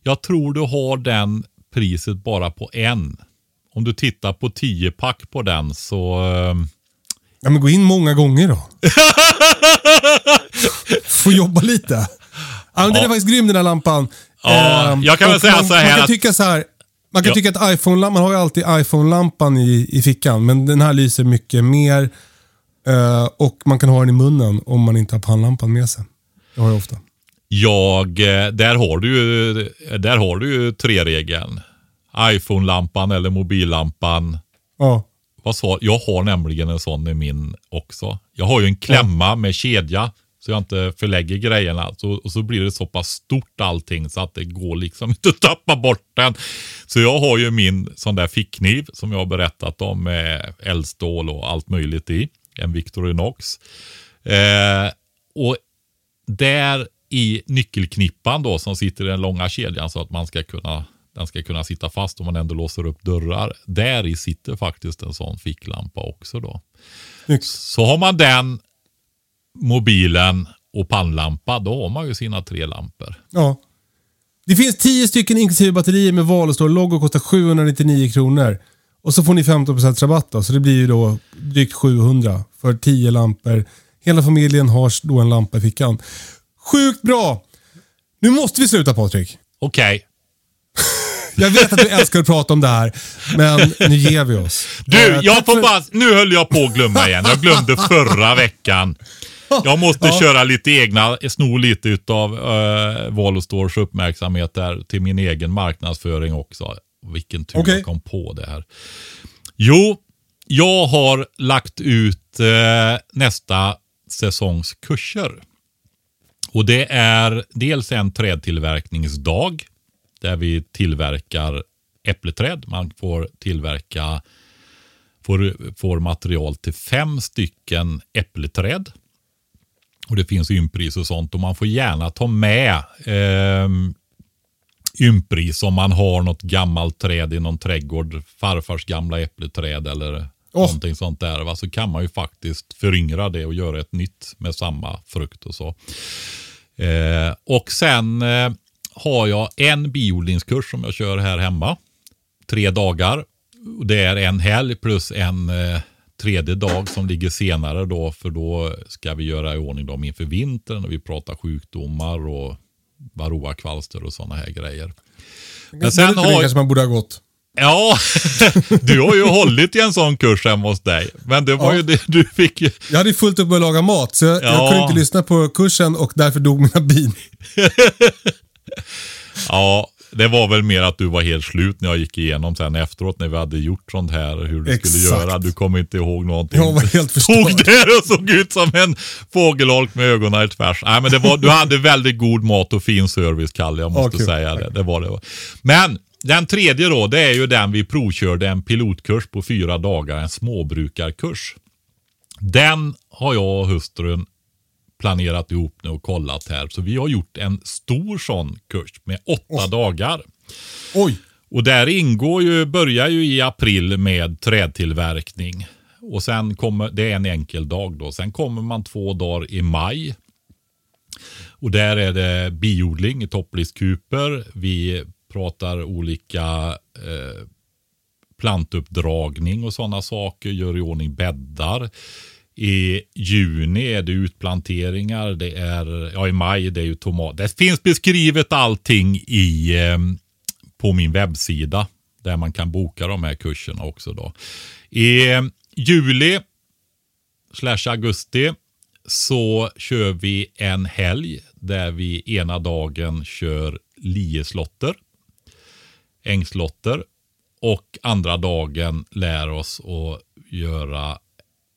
jag tror du har den priset bara på en. Om du tittar på 10-pack på den så... Eh, Ja, men gå in många gånger då. Få jobba lite. Ja, men Den är faktiskt grym den här lampan. Ja, Ehm, jag kan väl och säga man, så här Man kan att- tycka så här. Man kan Ja. tycka att iPhone, man har ju alltid iPhone-lampan i, i fickan, men den här lyser mycket mer. Eh, och man kan ha den i munnen om man inte har pannlampan med sig. Det har jag ofta. Jag, eh, där har du ju, där har du ju tre-regeln. iPhone-lampan eller mobillampan. Ja. Vad sa, jag har nämligen en sån i min också. Jag har ju en klämma med kedja så jag inte förlägger grejerna. Så, och så blir det så pass stort allting så att det går liksom inte att tappa bort den. Så jag har ju min sån där fickkniv som jag har berättat om med eldstål och allt möjligt i. En Victorinox. Eh, och där i nyckelknippan då som sitter i den långa kedjan så att man ska kunna den ska kunna sitta fast om man ändå låser upp dörrar. Där i sitter faktiskt en sån ficklampa också då. Snyggt. Så har man den, mobilen och pannlampa, då har man ju sina tre lampor. ja. Det finns 10 stycken inklusive batterier med val och står logo kostar 799 kronor. Och så får ni 15% rabatt då, så det blir ju då drygt 700 för 10 lampor. Hela familjen har då en lampa i fickan. Sjukt bra! Nu måste vi sluta Patrik. Okej. Jag vet att du älskar att prata om det här, men nu ger vi oss. Du, Eh, jag får bara... Nu höll jag på att glömma igen. Jag glömde förra veckan. Jag måste Ja. köra lite egna, sno lite utav uh, Valostores uppmärksamhet där till min egen marknadsföring också. Vilken tur Okej. jag kom på det här. Jo, jag har lagt ut eh, nästa säsongs kurser. Och det är dels en trädtillverkningsdag där vi tillverkar äppleträd. Man får tillverka får, får material till fem stycken äppleträd. Och det finns ympris och sånt och man får gärna ta med eh, ympris om man har något gammalt träd i någon trädgård. Farfars gamla äppleträd eller Åh. någonting sånt där. Va? Så kan man ju faktiskt föryngra det och göra ett nytt med samma frukt och så. Eh, och sen eh, har jag en biodlingskurs som jag kör här hemma. Tre dagar. Det är en helg plus en eh, tredje dag som ligger senare då. För då ska vi göra i ordning dem inför vintern och vi pratar sjukdomar och varroakvalster och sådana här grejer. Men sen Minuter har, kanske man borde ha gått. Ja, du har ju hållit i en sån kurs hemma hos dig. Men det var Ja. ju det du fick ju. Jag hade fullt upp med att laga mat, så jag, jag Ja. kunde inte lyssna på kursen och därför dog mina bin. Ja, det var väl mer att du var helt slut när jag gick igenom sen efteråt när vi hade gjort sånt här. Hur du skulle Exakt. göra. Du kommer inte ihåg någonting. Jag var helt Stod förstörd. där och såg ut som en fågelholk med ögonen i tvärs. Nej, men det var, du hade väldigt god mat och fin service, Kalle. Jag måste kul. säga det. Det var det. Men den tredje då, det är ju den vi provkörde en pilotkurs på fyra dagar, en småbrukarkurs. Den har jag och hustrun planerat ihop nu och kollat här. Så vi har gjort en stor sån kurs med åtta dagar. Oj! Och där ingår ju, börjar ju i april med trädtillverkning. Och sen kommer, det är en enkel dag då. Sen kommer man två dagar i maj. Och där är det biodling i toppliskuper. Vi pratar olika eh, plantuppdragning och sådana saker. Gör i ordning bäddar. I juni är det utplanteringar. Det är, ja i maj det är ju tomat. Det finns beskrivet allting i eh, på min webbsida där man kan boka de här kurserna också. Då. I eh, juli slash augusti så kör vi en helg där vi ena dagen kör lieslotter, ängslotter och andra dagen lär oss att göra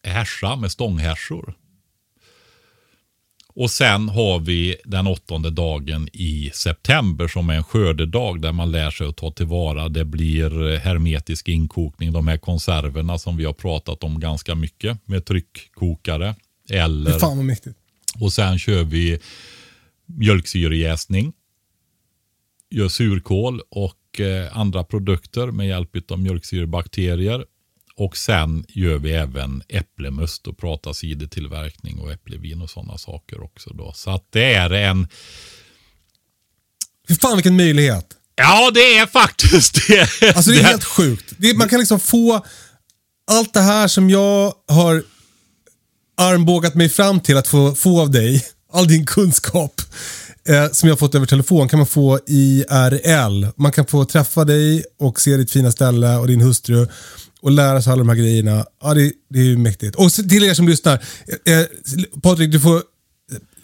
härsa med stånghärsor. Och sen har vi den åttonde dagen i september som är en skördedag där man lär sig att ta tillvara. Det blir hermetisk inkokning, de här konserverna som vi har pratat om ganska mycket med tryckkokare. Eller, Fan vad mäktigt. och sen kör vi mjölksyrejäsning. Gör surkål och eh, andra produkter med hjälp av mjölksyrebakterier. Och sen gör vi även äpplemust och pratar cidertillverkning och äpplevin och sådana saker också. Då. Så att det är en... Fy fan vilken möjlighet. Ja, det är faktiskt det. Alltså det är helt sjukt. Det, man kan liksom få allt det här som jag har armbågat mig fram till att få, få av dig. All din kunskap eh, som jag fått över telefon kan man få IRL. Man kan få träffa dig och se ditt fina ställe och din hustru och lära sig alla de här grejerna. Ja, det, det är ju mäktigt. Och till er som lyssnar. Eh, eh, Patrik, du får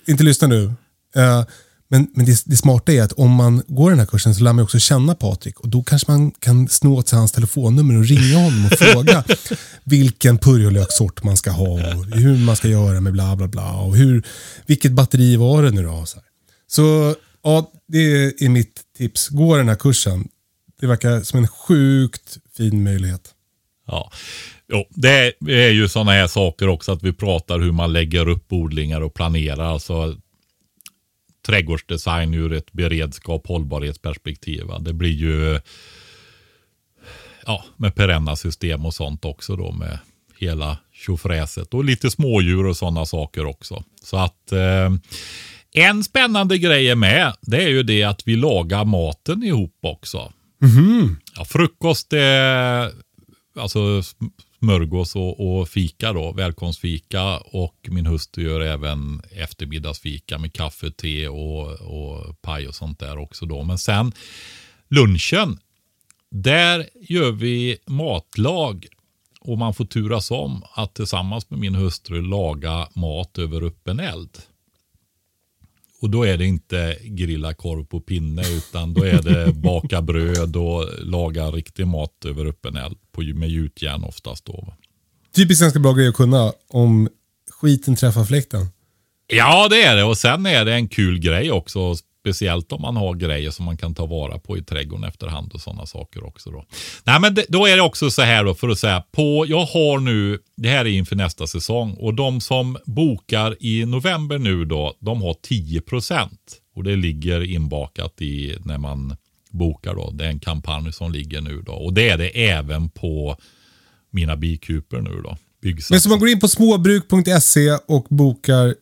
inte lyssna nu. Eh, men men det, det smarta är att om man går den här kursen så lär man också känna Patrik och då kanske man kan sno åt sig hans telefonnummer och ringa honom och fråga vilken purjolökssort man ska ha och hur man ska göra med bla bla bla och hur, vilket batteri var det nu då? Så, här så ja, det är mitt tips. Gå den här kursen. Det verkar som en sjukt fin möjlighet. Ja. Jo, det är ju sådana här saker också att vi pratar hur man lägger upp odlingar och planerar. Alltså trädgårdsdesign ur ett beredskap hållbarhetsperspektiv. va. Det blir ju ja, med perenna system och sånt också då med hela tjofräset och lite smådjur och sådana saker också. Så att eh, en spännande grej är med. Det är ju det att vi lagar maten ihop också. Ja, frukost är alltså smörgås och, och fika då, välkomstfika och min hustru gör även eftermiddagsfika med kaffe, te och, och paj och sånt där också då. Men sen lunchen, där gör vi matlag och man får turas om att tillsammans med min hustru laga mat över öppen eld. Och då är det inte grilla korv på pinne utan då är det baka bröd och laga riktig mat över öppen eld på, med gjutjärn oftast. Då. Typiskt ganska bra grej att kunna om skiten träffar fläkten. Ja, det är det. Och sen är det en kul grej också. Speciellt om man har grejer som man kan ta vara på i trädgården efterhand och sådana saker också. Då. Nej, men det, då är det också så här då för att säga. På, jag har nu, det här är inför nästa säsong och de som bokar i november nu då, de har 10% Och det ligger inbakat i när man bokar då. Det är en kampanj som ligger nu då. Och det är det även på mina bikuper nu då. Byggsatsen. Men så man går in på småbruk.se och bokar,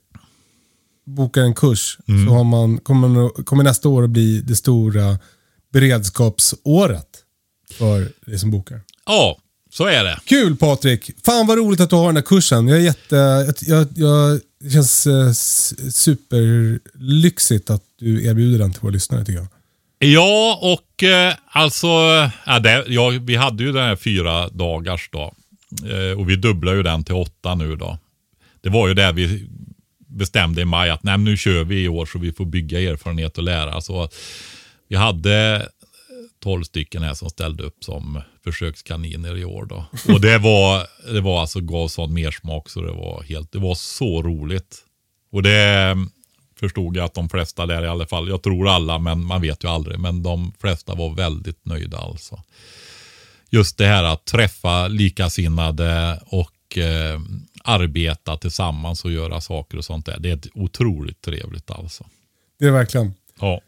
bokar en kurs så har man, kommer, kommer nästa år att bli det stora beredskapsåret för det som bokar. Ja, så är det. Kul Patrik! Fan vad roligt att du har den här kursen. Jag är jätte, jag, jag, det känns eh, superlyxigt att du erbjuder den till våra lyssnare tycker jag. Ja, och eh, alltså, ja, det, ja, vi hade ju den här fyra dagars då. Eh, och vi dubblar ju den till åtta nu då. Det var ju det vi bestämde i maj att nej, nu kör vi i år så vi får bygga erfarenhet och lära. Så vi hade 12 stycken här som ställde upp som försökskaniner i år. Då. Och det var, det var alltså gav sån mersmak så det var helt, det var så roligt. Och det förstod jag att de flesta där i alla fall, jag tror alla men man vet ju aldrig, men de flesta var väldigt nöjda alltså. Just det här att träffa likasinnade och eh, arbeta tillsammans och göra saker och sånt där. Det är otroligt trevligt alltså. Det är det verkligen. Ja,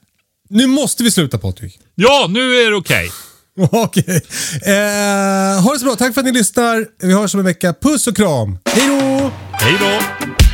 Nu måste vi sluta Patrik. ja nu är det okej. Okej. Eh, ha det så bra. Tack för att ni lyssnar. Vi hörs om en vecka. Puss och kram. Hej då! Hej då!